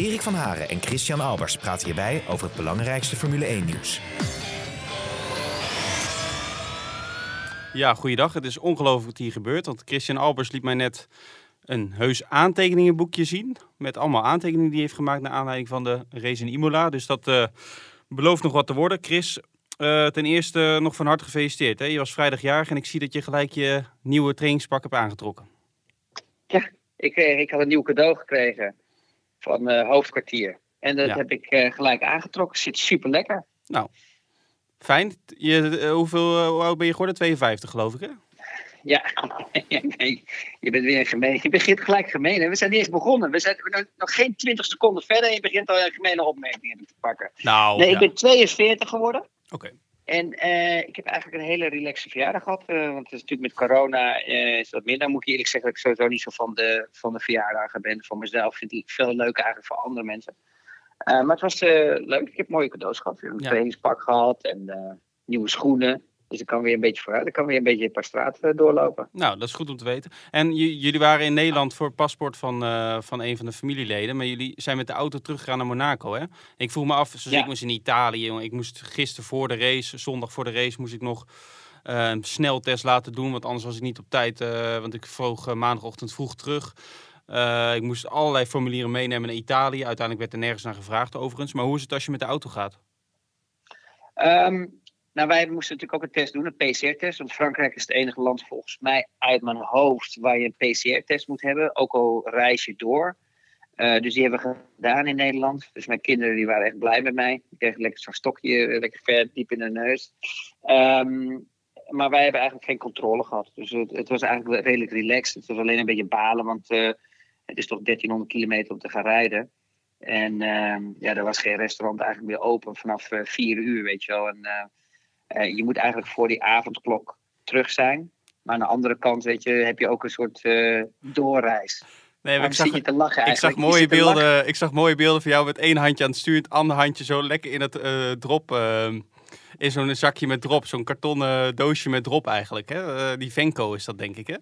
Erik van Haren en Christian Albers praten hierbij over het belangrijkste Formule 1-nieuws. Ja, goeiedag. Het is ongelooflijk wat hier gebeurt. Want Christian Albers liet mij net een heus aantekeningenboekje zien. Met allemaal aantekeningen die hij heeft gemaakt naar aanleiding van de race in Imola. Dus dat uh, belooft nog wat te worden. Chris, uh, ten eerste nog van harte gefeliciteerd. Hè? Je was vrijdag jarig en ik zie dat je gelijk je nieuwe trainingspak hebt aangetrokken. Ja, ik, ik had een nieuw cadeau gekregen van uh, hoofdkwartier. En dat ja. heb ik uh, gelijk aangetrokken. Zit super lekker. Nou, fijn. Je, uh, hoeveel, hoe oud ben je geworden? 52 geloof ik hè? Ja, je bent weer gemeen. Je begint gelijk gemeen. Hè? We zijn niet eens begonnen. We zijn nog geen 20 seconden verder en je begint al een gemene opmerkingen te pakken. Nou, nee, ja. ik ben 42 geworden. Oké. Okay. En uh, ik heb eigenlijk een hele relaxe verjaardag gehad. Uh, want het is natuurlijk met corona uh, is dat minder. Moet ik eerlijk zeggen dat ik sowieso niet zo van de, van de verjaardagen ben. Voor mezelf vind ik veel leuker eigenlijk voor andere mensen. maar het was leuk. Ik heb mooie cadeaus gehad. Ik heb een ja. trainingspak gehad en nieuwe schoenen. Dus ik kan weer een beetje vooruit. Ik kan weer een beetje een paar straten doorlopen. Nou, dat is goed om te weten. En jullie waren in Nederland voor het paspoort van, uh, van een van de familieleden. Maar jullie zijn met de auto teruggegaan naar Monaco, hè? Ik vroeg me af, zoals ja. ik moest in Italië. Jongen. Ik moest gisteren voor de race, zondag voor de race, moest ik nog uh, een sneltest laten doen. Want anders was ik niet op tijd. Uh, want ik vloog maandagochtend vroeg terug. ik moest allerlei formulieren meenemen naar Italië. Uiteindelijk werd er nergens naar gevraagd overigens. Maar hoe is het als je met de auto gaat? Um... Nou, wij moesten natuurlijk ook een test doen, een PCR-test. Want Frankrijk is het enige land volgens mij uit mijn hoofd waar je een PCR-test moet hebben. Ook al reis je door. Uh, dus die hebben we gedaan in Nederland. Dus mijn kinderen die waren echt blij met mij. Die kregen lekker zo'n stokje, lekker ver diep in de neus. Um, maar wij hebben eigenlijk geen controle gehad. Dus het, was eigenlijk redelijk relaxed. Het was alleen een beetje balen, want uh, het is toch 1300 kilometer om te gaan rijden. En uh, ja, er was geen restaurant eigenlijk meer open vanaf vier uur, weet je wel. En, uh, je moet eigenlijk voor die avondklok terug zijn. Maar aan de andere kant, weet je, heb je ook een soort uh, doorreis. Nee, maar ik zag, je te lachen ik zag, mooie beelden, ik zag mooie beelden van jou met één handje aan het stuur, het andere handje zo lekker in het uh, drop. In zo'n zakje met drop, zo'n kartonnen doosje met drop eigenlijk. Hè? die Venco is dat, denk ik, hè?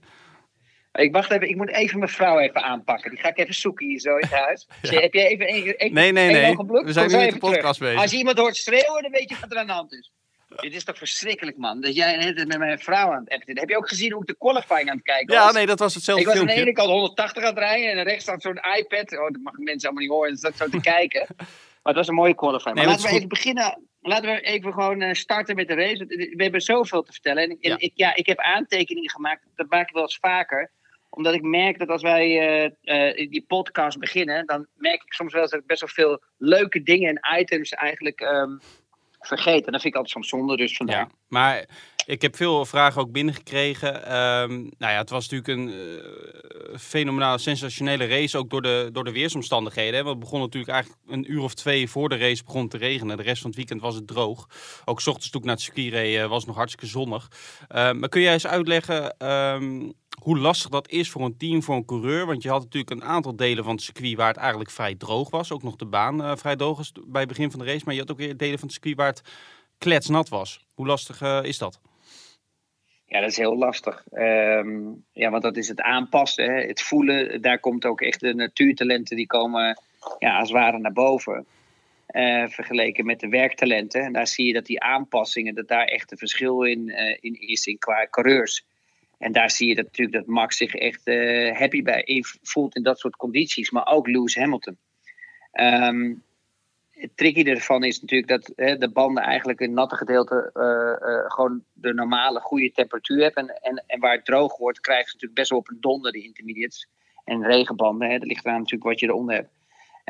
Ik wacht even, ik moet even mijn vrouw even aanpakken. Die ga ik even zoeken hier zo in het huis. ja. Heb jij even een, een, Nee, nee, nee. We zijn nu met de podcast terug. bezig. Als je iemand hoort schreeuwen, dan weet je wat er aan de hand is. Dit is toch verschrikkelijk, man. Dat jij net met mijn vrouw aan het appen Heb je ook gezien hoe ik de qualifying aan het kijken ja, was? nee, dat was hetzelfde Ik was filmpje. aan de ene kant 180 aan het rijden en rechts staat zo'n iPad. Oh, dat mag mensen allemaal niet horen. Dat staat zo te kijken. Maar het was een mooie qualifying. Nee, maar maar laten we even beginnen. Laten we even gewoon starten met de race. We hebben zoveel te vertellen. En, en Ja. Ik, ja, ik heb aantekeningen gemaakt. Dat maak ik wel eens vaker omdat ik merk dat als wij uh, uh, die podcast beginnen, dan merk ik soms wel eens dat ik best wel veel leuke dingen en items eigenlijk um, vergeet. En dat vind ik altijd soms zonde, dus vandaar. Ja, maar ik heb veel vragen ook binnengekregen. Um, nou ja, het was natuurlijk een uh, fenomenale, sensationele race, ook door de, door de weersomstandigheden. Hè. Want begon natuurlijk eigenlijk een uur of twee voor de race begon te regenen. De rest van het weekend was het droog. Ook 's ochtends toen ik naar het circuit reed, was het nog hartstikke zonnig. Uh, maar kun jij eens uitleggen um, hoe lastig dat is voor een team, voor een coureur? Want je had natuurlijk een aantal delen van het circuit waar het eigenlijk vrij droog was. Ook nog de baan uh, vrij droog bij het begin van de race. Maar je had ook weer delen van het circuit waar het kletsnat was. Hoe lastig is dat? Ja, dat is heel lastig. Um, ja, want dat is het aanpassen, hè? het voelen. Daar komt ook echt de natuurtalenten die komen ja, als het ware naar boven. Uh, vergeleken met de werktalenten. En daar zie je dat die aanpassingen, dat daar echt een verschil in, uh, in is in qua coureurs. En daar zie je dat, natuurlijk dat Max zich echt uh, happy bij voelt in dat soort condities. Maar ook Lewis Hamilton. Um, het tricky ervan is natuurlijk dat hè, de banden eigenlijk in het natte gedeelte uh, uh, gewoon de normale goede temperatuur hebben. En, en, en waar het droog wordt, krijgen ze natuurlijk best wel op een donder, de intermediates. En regenbanden, hè, dat ligt eraan natuurlijk wat je eronder hebt.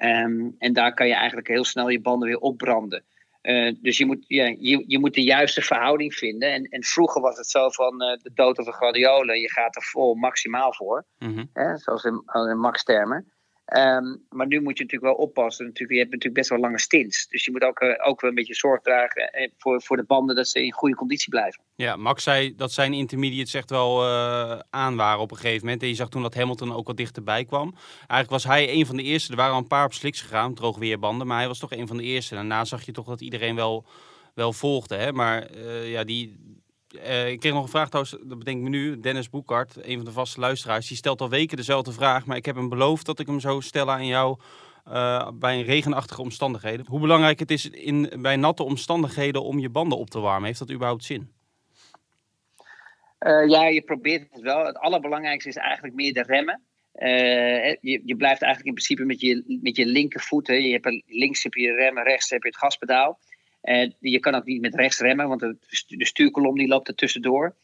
Um, en daar kan je eigenlijk heel snel je banden weer opbranden. Uh, dus je moet, ja, je, je moet de juiste verhouding vinden. En, en vroeger was het zo van de dood of de gladiolen. Je gaat er vol maximaal voor. Mm -hmm. hè, zoals in, in max-termen. Ehm, maar nu moet je natuurlijk wel oppassen. Natuurlijk, je hebt natuurlijk best wel lange stints. Dus je moet ook, eh, ook wel een beetje zorg dragen eh, voor, voor de banden dat ze in goede conditie blijven. Ja, Max zei dat zijn intermediates echt wel uh, aan waren op een gegeven moment. En je zag toen dat Hamilton ook wat dichterbij kwam. Eigenlijk was hij een van de eerste. Er waren al een paar op sliks gegaan, droogweerbanden. Maar hij was toch een van de eerste. Daarna zag je toch dat iedereen wel, wel volgde. Hè? Maar ja, die, uh, ik kreeg nog een vraag trouwens, dat bedenk ik me nu. Dennis Boekhart, een van de vaste luisteraars, die stelt al weken dezelfde vraag. Maar ik heb hem beloofd dat ik hem zou stellen aan jou uh, bij een regenachtige omstandigheden. Hoe belangrijk het is in, bij natte omstandigheden om je banden op te warmen. Heeft dat überhaupt zin? Uh, ja, je probeert het wel. Het allerbelangrijkste is eigenlijk meer de remmen. je, je, blijft eigenlijk in principe met je, met je linkervoet. Hè. Je hebt links heb je remmen, rechts heb je het gaspedaal. Uh, je kan ook niet met rechts remmen, want de, de stuurkolom die loopt er tussendoor.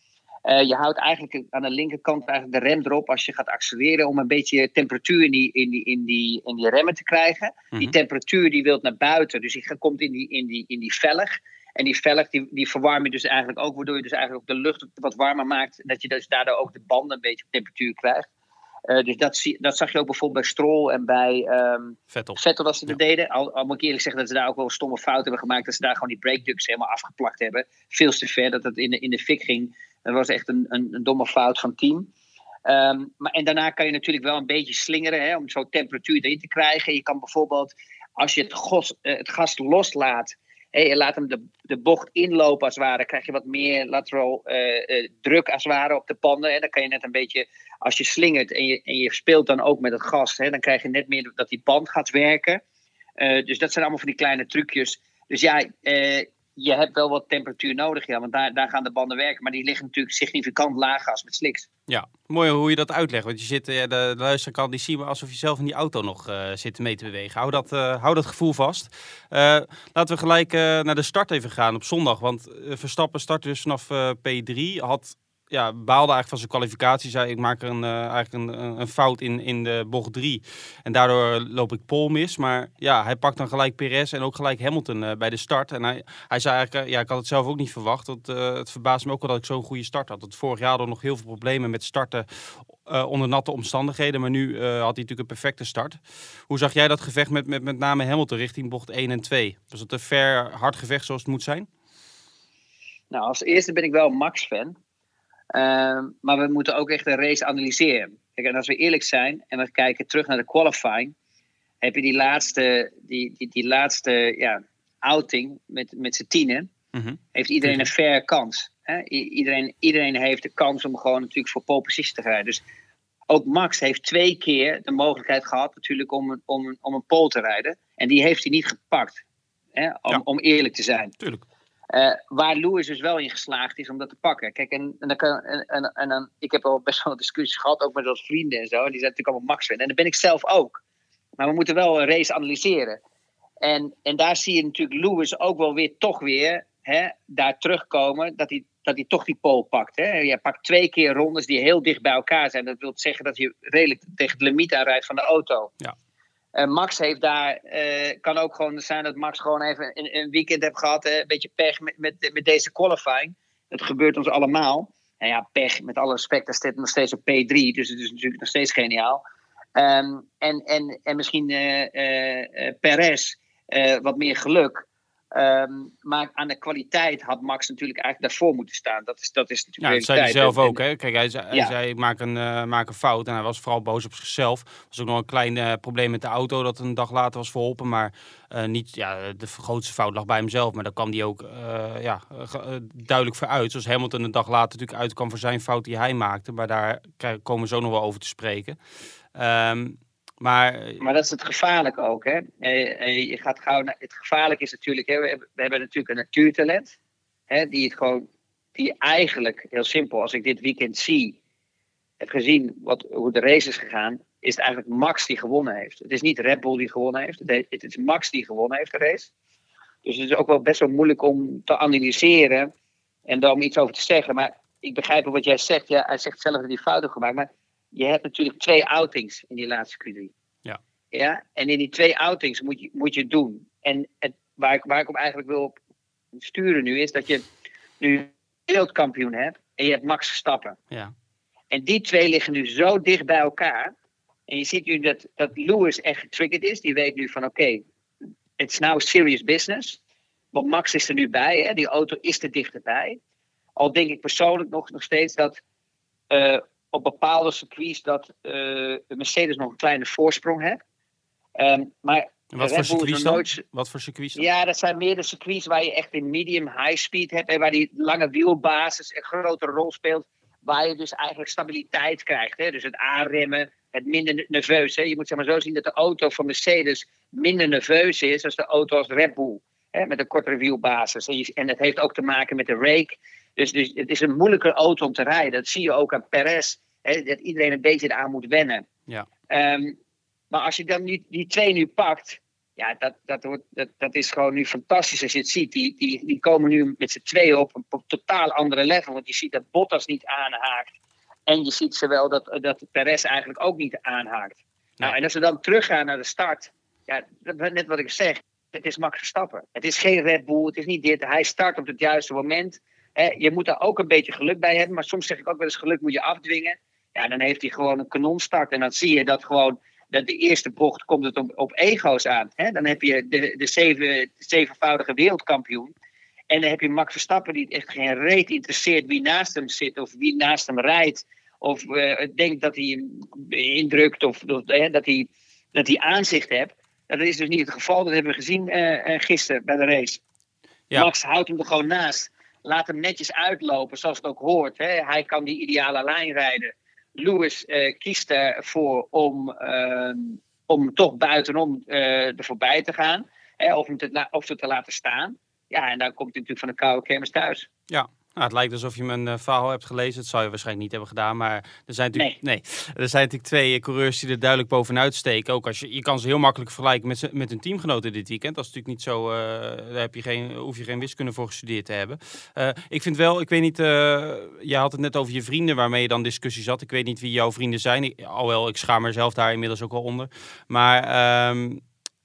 Uh, je houdt eigenlijk aan de linkerkant eigenlijk de rem erop als je gaat accelereren om een beetje temperatuur in die, in die, in die, in die remmen te krijgen. Die mhm. temperatuur die wilt naar buiten, dus die komt in die, in die, in die velg. En die velg die, die verwarm je dus eigenlijk ook, waardoor je dus eigenlijk ook de lucht wat warmer maakt. Dat je dus daardoor ook de banden een beetje op temperatuur krijgt. Uh, dus dat, zie, dat zag je ook bijvoorbeeld bij Stroll en bij um, Vettel. Vettel als ze dat deden. Al, al, moet ik eerlijk zeggen dat ze daar ook wel stomme fouten hebben gemaakt. Dat ze daar gewoon die breakducts helemaal afgeplakt hebben. Veel te ver dat het in de, in de fik ging. Dat was echt een, een, een domme fout van het team. Um, maar, en daarna kan je natuurlijk wel een beetje slingeren hè, om zo temperatuur erin te krijgen. Je kan bijvoorbeeld, als je het, gos, uh, het gas loslaat, hey, laat hem de, de bocht inlopen als het ware, krijg je wat meer lateral uh, uh, druk als het ware op de panden. Hè. Dan kan je net een beetje als je slingert en je, en je speelt dan ook met het gas, hè, dan krijg je net meer dat die band gaat werken. Uh, dus dat zijn allemaal van die kleine trucjes. Dus ja, je hebt wel wat temperatuur nodig, ja, want daar, daar gaan de banden werken. Maar die liggen natuurlijk significant lager als met slicks. Ja, mooi hoe je dat uitlegt. Want je zit, de, de luisteraar die zien alsof je zelf in die auto nog uh, zit mee te bewegen. Hou dat, uh, hou dat gevoel vast. Laten we gelijk naar de start even gaan op zondag. Want Verstappen startte dus vanaf P3. Had ja, baalde eigenlijk van zijn kwalificatie. Zei ik maak er een, uh, eigenlijk een, een, fout in, in de bocht 3. En daardoor loop ik Pol mis. Maar ja, hij pakt dan gelijk Perez en ook gelijk Hamilton uh, bij de start. En hij, hij zei eigenlijk, uh, ja, ik had het zelf ook niet verwacht. Want, het verbaast me ook wel dat ik zo'n goede start had. Want vorig jaar we nog heel veel problemen met starten onder natte omstandigheden. Maar nu had hij natuurlijk een perfecte start. Hoe zag jij dat gevecht met, met, met name Hamilton richting bocht 1 en 2? Was het een fair, hard gevecht zoals het moet zijn? Nou, als eerste ben ik wel Max-fan. Ehm, maar we moeten ook echt een race analyseren. Kijk, en als we eerlijk zijn en we kijken terug naar de qualifying, heb je die laatste, die, die, die laatste ja, outing met, met z'n tienen, mhm. heeft iedereen een fair kans. Hè? iedereen, iedereen heeft de kans om gewoon natuurlijk voor pole position te rijden. Dus ook Max heeft twee keer de mogelijkheid gehad natuurlijk om, om, om een pole te rijden. En die heeft hij niet gepakt. Hè? Om, om eerlijk te zijn. Tuurlijk. Uh, waar Lewis dus wel in geslaagd is om dat te pakken. Kijk, en, dan kan, en, en, dan, ik heb al best wel discussies gehad, ook met wat vrienden en zo. En die zijn natuurlijk allemaal Max. En dat ben ik zelf ook. Maar we moeten wel een race analyseren. En, en daar zie je natuurlijk Lewis ook wel weer toch weer hè, daar terugkomen. Dat hij, dat hij toch die pole pakt. Hè. Je pakt twee keer rondes die heel dicht bij elkaar zijn. Dat wil zeggen dat je redelijk tegen het limiet aanrijdt van de auto. Ja. Uh, Max heeft daar, uh, kan ook gewoon zijn dat Max gewoon even een, weekend heeft gehad. Een beetje pech met, met, met deze qualifying. Dat gebeurt ons allemaal. En ja, pech, met alle respect, dat staat nog steeds op P3. Dus het is natuurlijk nog steeds geniaal. Um, en, en, en misschien uh, Perez wat meer geluk. Um, maar aan de kwaliteit had Max natuurlijk eigenlijk daarvoor moeten staan. Dat is, dat is natuurlijk. Ja, dat zei hij zelf ook. Hè? Kijk, hij zei, hij zei ik maak een, uh, maak een fout. En hij was vooral boos op zichzelf. Er was ook nog een klein uh, probleem met de auto dat een dag later was verholpen. Maar uh, niet, ja, de grootste fout lag bij hemzelf. Maar daar kwam hij ook ja, duidelijk voor uit. Zoals Hamilton een dag later natuurlijk uitkwam voor zijn fout die hij maakte. Maar daar komen we zo nog wel over te spreken. Um, maar, maar dat is het gevaarlijk ook. Hè? Je gaat gauw naar, het gevaarlijk is natuurlijk, hè, we, hebben, we hebben natuurlijk een natuurtalent. Hè, die het gewoon, die eigenlijk, heel simpel, als ik dit weekend zie, heb gezien wat, hoe de race is gegaan, is het eigenlijk Max die gewonnen heeft. Het is niet Red Bull die gewonnen heeft, het is Max die gewonnen heeft de race. Dus het is ook wel best wel moeilijk om te analyseren en daar om iets over te zeggen. Maar ik begrijp wat jij zegt. Ja, hij zegt zelf dat hij fouten gemaakt. Maar je hebt natuurlijk twee outings in die laatste Q3. Ja. ja? En in die twee outings moet je, moet je het doen. En het, waar, ik, waar ik op eigenlijk wil op sturen nu is dat je nu wereldkampioen hebt en je hebt Max Verstappen. Ja. En die twee liggen nu zo dicht bij elkaar En je ziet nu dat, dat Lewis echt getriggerd is. Die weet nu van oké, okay, it's now serious business. Want Max is er nu bij, hè? die auto is er dichterbij. Al denk ik persoonlijk nog, nog steeds dat uh, op bepaalde circuits dat uh, Mercedes nog een kleine voorsprong heeft. Um, maar wat voor, circuits nooit... wat voor circuits Ja, dat zijn meer de circuits waar je echt een medium high speed hebt. En waar die lange wielbasis een grotere rol speelt. Waar je dus eigenlijk stabiliteit krijgt. Hè? Dus het aanremmen, het minder nerveus. Hè? Je moet zeg maar zo zien dat de auto van Mercedes minder nerveus is dan de auto als Red Bull. Hè? Met een kortere wielbasis. En, je, en dat heeft ook te maken met de rake. Dus, dus het is een moeilijke auto om te rijden. Dat zie je ook aan Perez. Hè? Dat iedereen een beetje aan moet wennen. Ja. Um, maar als je dan die, die twee nu pakt, ja, dat, dat, wordt, dat, dat is gewoon nu fantastisch als je het ziet. Die, die, die komen nu met z'n tweeën op een, totaal andere level. Want je ziet dat Bottas niet aanhaakt. En je ziet zowel dat, dat Perez eigenlijk ook niet aanhaakt. Nou, en als we dan teruggaan naar de start. Ja, net wat ik zeg. Het is Max Verstappen. Het is geen Red Bull. Het is niet dit. Hij start op het juiste moment. je moet daar ook een beetje geluk bij hebben. Maar soms zeg ik ook wel eens geluk moet je afdwingen. Ja, dan heeft hij gewoon een kanonstart. En dan zie je dat gewoon dat de eerste bocht komt het op, op ego's aan. Hè? Dan heb je de, de zeven, zevenvoudige wereldkampioen. En dan heb je Max Verstappen die echt geen reet interesseert wie naast hem zit of wie naast hem rijdt. Of uh, denkt dat hij hem indrukt of, of dat, hij, dat hij aanzicht heeft. Dat is dus niet het geval. Dat hebben we gezien uh, gisteren bij de race. Ja. Max houdt hem er gewoon naast. Laat hem netjes uitlopen zoals het ook hoort. Hè? Hij kan die ideale lijn rijden. Lewis uh, kiest ervoor om, uh, om toch buitenom uh, er voorbij te gaan. Hè, of, hem te, of te laten staan. Ja, en dan komt hij natuurlijk van de koude kermis thuis. Ja, nou, het lijkt alsof je mijn uh, verhaal hebt gelezen. Dat zou je waarschijnlijk niet hebben gedaan. Maar er zijn natuurlijk, nee. er zijn natuurlijk twee coureurs die er duidelijk bovenuit steken. Ook als je, je kan ze heel makkelijk vergelijken met, met hun teamgenoten dit weekend. Dat is natuurlijk niet zo. Uh, daar heb je geen, hoef je geen wiskunde voor gestudeerd te hebben. Uh, ik vind wel, ik weet niet. je had het net over je vrienden waarmee je dan discussies had. Ik weet niet wie jouw vrienden zijn. Ik, alhoewel, ik schaam mezelf daar inmiddels ook wel onder. Maar. Ehm,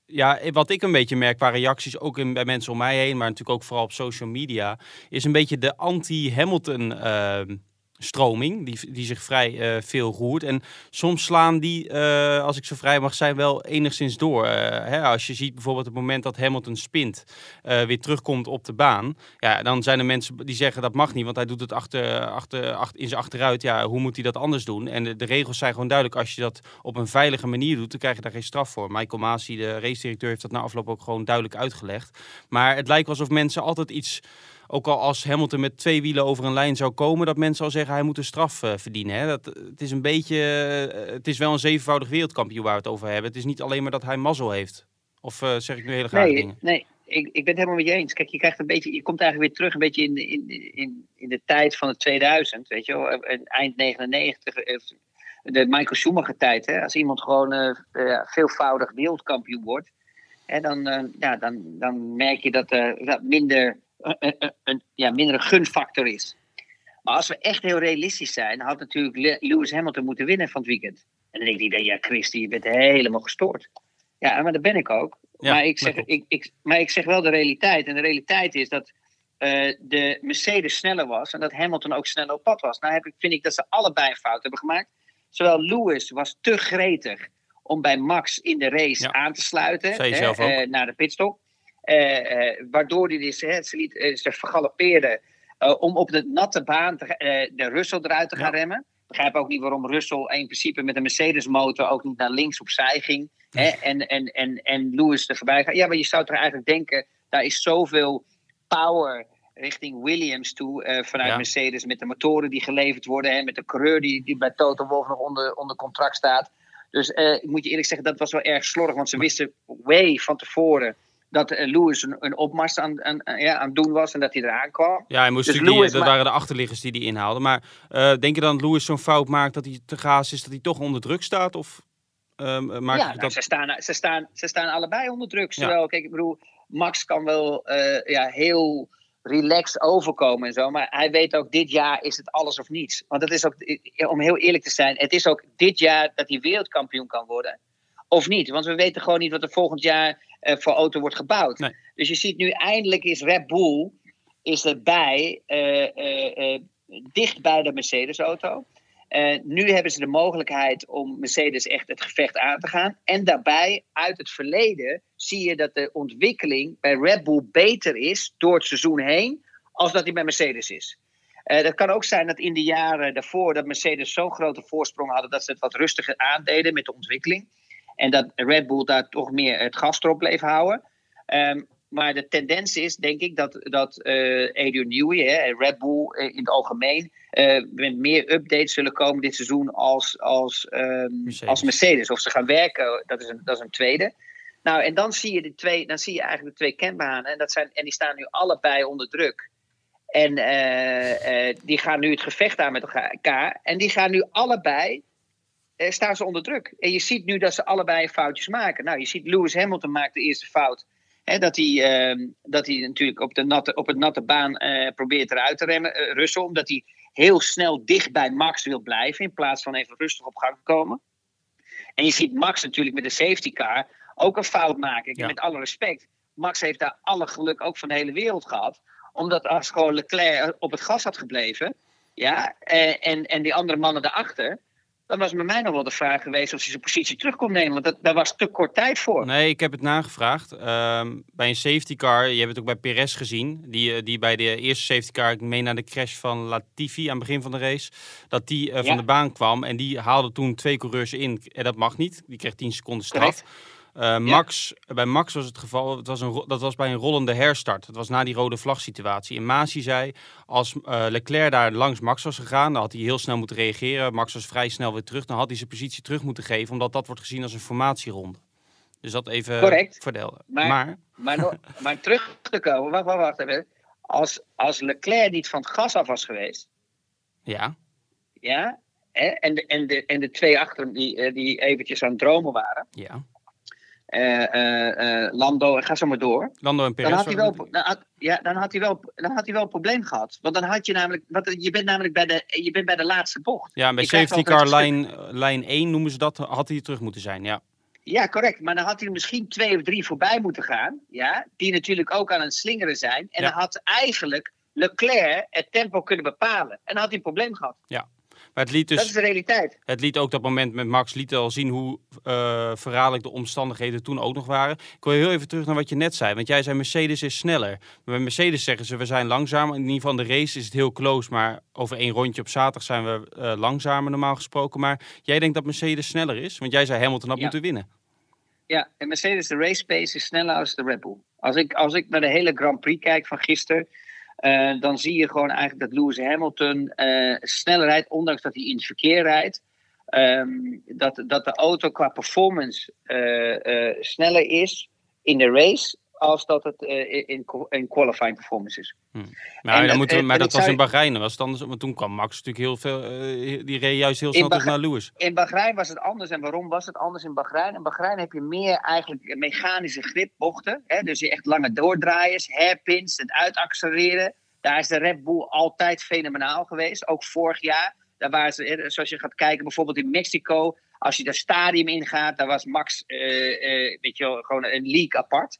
ja, wat ik een beetje merk qua reacties, ook bij mensen om mij heen, maar natuurlijk ook vooral op social media, is een beetje de anti-Hamilton. Uh, stroming, die, die zich vrij uh, veel roert. En soms slaan die, uh, als ik zo vrij mag zijn, wel enigszins door. Uh, hè, als je ziet bijvoorbeeld het moment dat Hamilton spint, weer terugkomt op de baan. Ja, dan zijn er mensen die zeggen dat mag niet, want hij doet het achter, achter, achter, in zijn achteruit. Ja, hoe moet hij dat anders doen? En de, de, regels zijn gewoon duidelijk. Als je dat op een veilige manier doet, dan krijg je daar geen straf voor. Michael Masi, de race-directeur, heeft dat na afloop ook gewoon duidelijk uitgelegd. Maar het lijkt alsof mensen altijd iets ook al als Hamilton met twee wielen over een lijn zou komen, dat mensen al zeggen hij moet een straf uh, verdienen. Hè? Dat, het is een beetje, uh, het is wel een zevenvoudig wereldkampioen waar we het over hebben. Het is niet alleen maar dat hij mazzel heeft. Of uh, zeg ik nu hele graag nee, dingen? Nee, ik, ik ben het helemaal met je eens. Kijk, je krijgt een beetje, je komt eigenlijk weer terug een beetje in, in, in, in de tijd van het 2000, weet je wel, eind 99, de Michael Schumacher tijd. Hè? Als iemand gewoon veelvoudig wereldkampioen wordt, hè, dan, ja, dan, dan merk je dat er minder een, een, ja, minder een gunfactor is. Maar als we echt heel realistisch zijn, had natuurlijk Lewis Hamilton moeten winnen van het weekend. En dan denk ik, ja, Christy, je bent helemaal gestoord. Ja, maar dat ben ik ook. maar, ik zeg, ik, ik, maar ik zeg wel de realiteit. En de realiteit is dat uh, de Mercedes sneller was en dat Hamilton ook sneller op pad was. Nou heb ik, vind ik dat ze allebei een fout hebben gemaakt. Zowel Lewis was te gretig om bij Max in de race aan te sluiten hè, uh, naar de pitstop. Eh, eh, waardoor hij dus, hè, ze, liet, eh, ze vergalopeerde om op de natte baan te, de Russell eruit te gaan remmen. Ik begrijp ook niet waarom Russell in principe met een Mercedes-motor ook niet naar links opzij ging. Hè, en, en, en, en Lewis er voorbij gaat. Ja, maar je zou toch eigenlijk denken, daar is zoveel power richting Williams toe uh, vanuit Mercedes. Met de motoren die geleverd worden. en met de coureur die, die bij Toto Wolff nog onder, onder contract staat. Dus uh, ik moet je eerlijk zeggen, dat was wel erg slordig. Want ze wisten way van tevoren dat uh, Lewis een, een opmars aan, aan, ja, aan doen was en dat hij eraan kwam. Ja, hij moest dus Lewis, dat waren de achterliggers die hij inhaalde. Maar uh, denk je dan dat Lewis zo'n fout maakt dat hij te gaas is, dat hij toch onder druk staat? Of uh, maakt ja, nou, dat... ze, staan, ze, staan, ze staan allebei onder druk. Zowel, kijk, ik bedoel, Max kan wel ja, heel relaxed overkomen en zo. Maar hij weet ook, dit jaar is het alles of niets. Want het is ook, om heel eerlijk te zijn, het is ook dit jaar dat hij wereldkampioen kan worden. Of niet? Want we weten gewoon niet wat er volgend jaar voor auto wordt gebouwd. Dus je ziet nu eindelijk is Red Bull is erbij, uh, uh, dicht bij de Mercedes-auto. Uh, nu hebben ze de mogelijkheid om Mercedes echt het gevecht aan te gaan. En daarbij, uit het verleden, zie je dat de ontwikkeling bij Red Bull beter is door het seizoen heen, als dat die bij Mercedes is. Uh, dat kan ook zijn dat in de jaren daarvoor dat Mercedes zo'n grote voorsprong hadden dat ze het wat rustiger aandeden met de ontwikkeling. En dat Red Bull daar toch meer het gas erop bleef houden. Um, maar de tendens is, denk ik, dat, dat uh, Adrian Newey en Red Bull in het algemeen uh, met meer updates zullen komen dit seizoen als, als, um, Mercedes. als Mercedes. Of ze gaan werken, dat is een, dat is een tweede. Nou, en dan zie je, de twee, dan zie je eigenlijk de twee kenbanen. En, dat zijn, en die staan nu allebei onder druk. En die gaan nu het gevecht aan met elkaar. En die gaan nu allebei staan ze onder druk. En je ziet nu dat ze allebei foutjes maken. Nou, je ziet Lewis Hamilton maakt de eerste fout dat, hij, uh, dat hij natuurlijk op, de natte, op het natte baan uh, probeert eruit te remmen, uh, Russell. Omdat hij heel snel dicht bij Max wil blijven. In plaats van even rustig op gang komen. En je ziet Max natuurlijk met de safety car ook een fout maken. Ja. Met alle respect. Max heeft daar alle geluk ook van de hele wereld gehad. Omdat als gewoon Leclerc op het gas had gebleven. Ja, en, en die andere mannen daarachter dan was bij mij nog wel de vraag geweest of hij zijn positie terug kon nemen. Want dat, daar was te kort tijd voor. Nee, ik heb het nagevraagd. Uh, bij een safety car, je hebt het ook bij Perez gezien. Die, eh, die bij de eerste safety car, ik meen naar de crash van Latifi aan het begin van de race. Dat die uh, ja. van de baan kwam en die haalde toen twee coureurs in. En dat mag niet. Die kreeg 10 seconden straf. Correct. Uh, Max, ja. Bij Max was het geval, het was een, dat was bij een rollende herstart. Dat was na die rode vlag situatie. En Masi zei, als uh, Leclerc daar langs Max was gegaan, dan had hij heel snel moeten reageren. Max was vrij snel weer terug. Dan had hij zijn positie terug moeten geven, omdat dat wordt gezien als een formatieronde. Dus dat even Correct. Maar, maar... Maar, no, maar terug te komen, wacht, wacht, wacht even. Als, als Leclerc niet van het gas af was geweest. Ja. Ja, hè, en, de, en, de, en de twee achter hem die, die eventjes aan het dromen waren. Ja Lando en ga zo maar door. Lando en Perez. Dan had hij wel, dan had, ja, dan had hij wel, dan had hij wel een probleem gehad. Want dan had je namelijk, want je bent namelijk bij de, je bent bij de laatste bocht. Ja, bij safety car lijn, lijn 1 noemen ze dat, had hij terug moeten zijn, ja. Ja, correct. Maar dan had hij misschien twee of drie voorbij moeten gaan. Ja, die natuurlijk ook aan het slingeren zijn. En ja. dan had eigenlijk Leclerc het tempo kunnen bepalen. En dan had hij een probleem gehad. Ja, maar het liet dus, dat is de realiteit. Het liet ook dat moment met Max liet al zien hoe uh, verraderlijk de omstandigheden toen ook nog waren. Ik wil heel even terug naar wat je net zei. Want jij zei Mercedes is sneller. Maar bij Mercedes zeggen ze we zijn langzamer. In ieder geval de race is het heel close. Maar over één rondje op zaterdag zijn we uh, langzamer normaal gesproken. Maar jij denkt dat Mercedes sneller is? Want jij zei Hamilton had ja. moeten winnen. Ja, en Mercedes de race pace is sneller als de Red Bull. Als ik, als ik naar de hele Grand Prix kijk van gisteren uh, dan zie je gewoon eigenlijk dat Lewis Hamilton uh, sneller rijdt, ondanks dat hij in het verkeer rijdt. Um, dat, dat de auto qua performance uh, sneller is in de race als dat het in, in qualifying performance is. Hmm. Nou, dan moeten we, maar dat was in Bahrein, was het anders. Want toen kwam Max natuurlijk heel veel, die reed juist heel snel terug naar Lewis. In Bahrein was het anders. En waarom was het anders in Bahrein? In Bahrein heb je meer eigenlijk mechanische gripbochten. Hè? Dus je echt lange doordraaiers, hairpins, het uitaccelereren. Daar is de Red Bull altijd fenomenaal geweest. Ook vorig jaar. Daar waren ze, zoals je gaat kijken, bijvoorbeeld in Mexico. Als je dat stadium ingaat, daar was Max uh, uh, weet je wel, gewoon een league apart.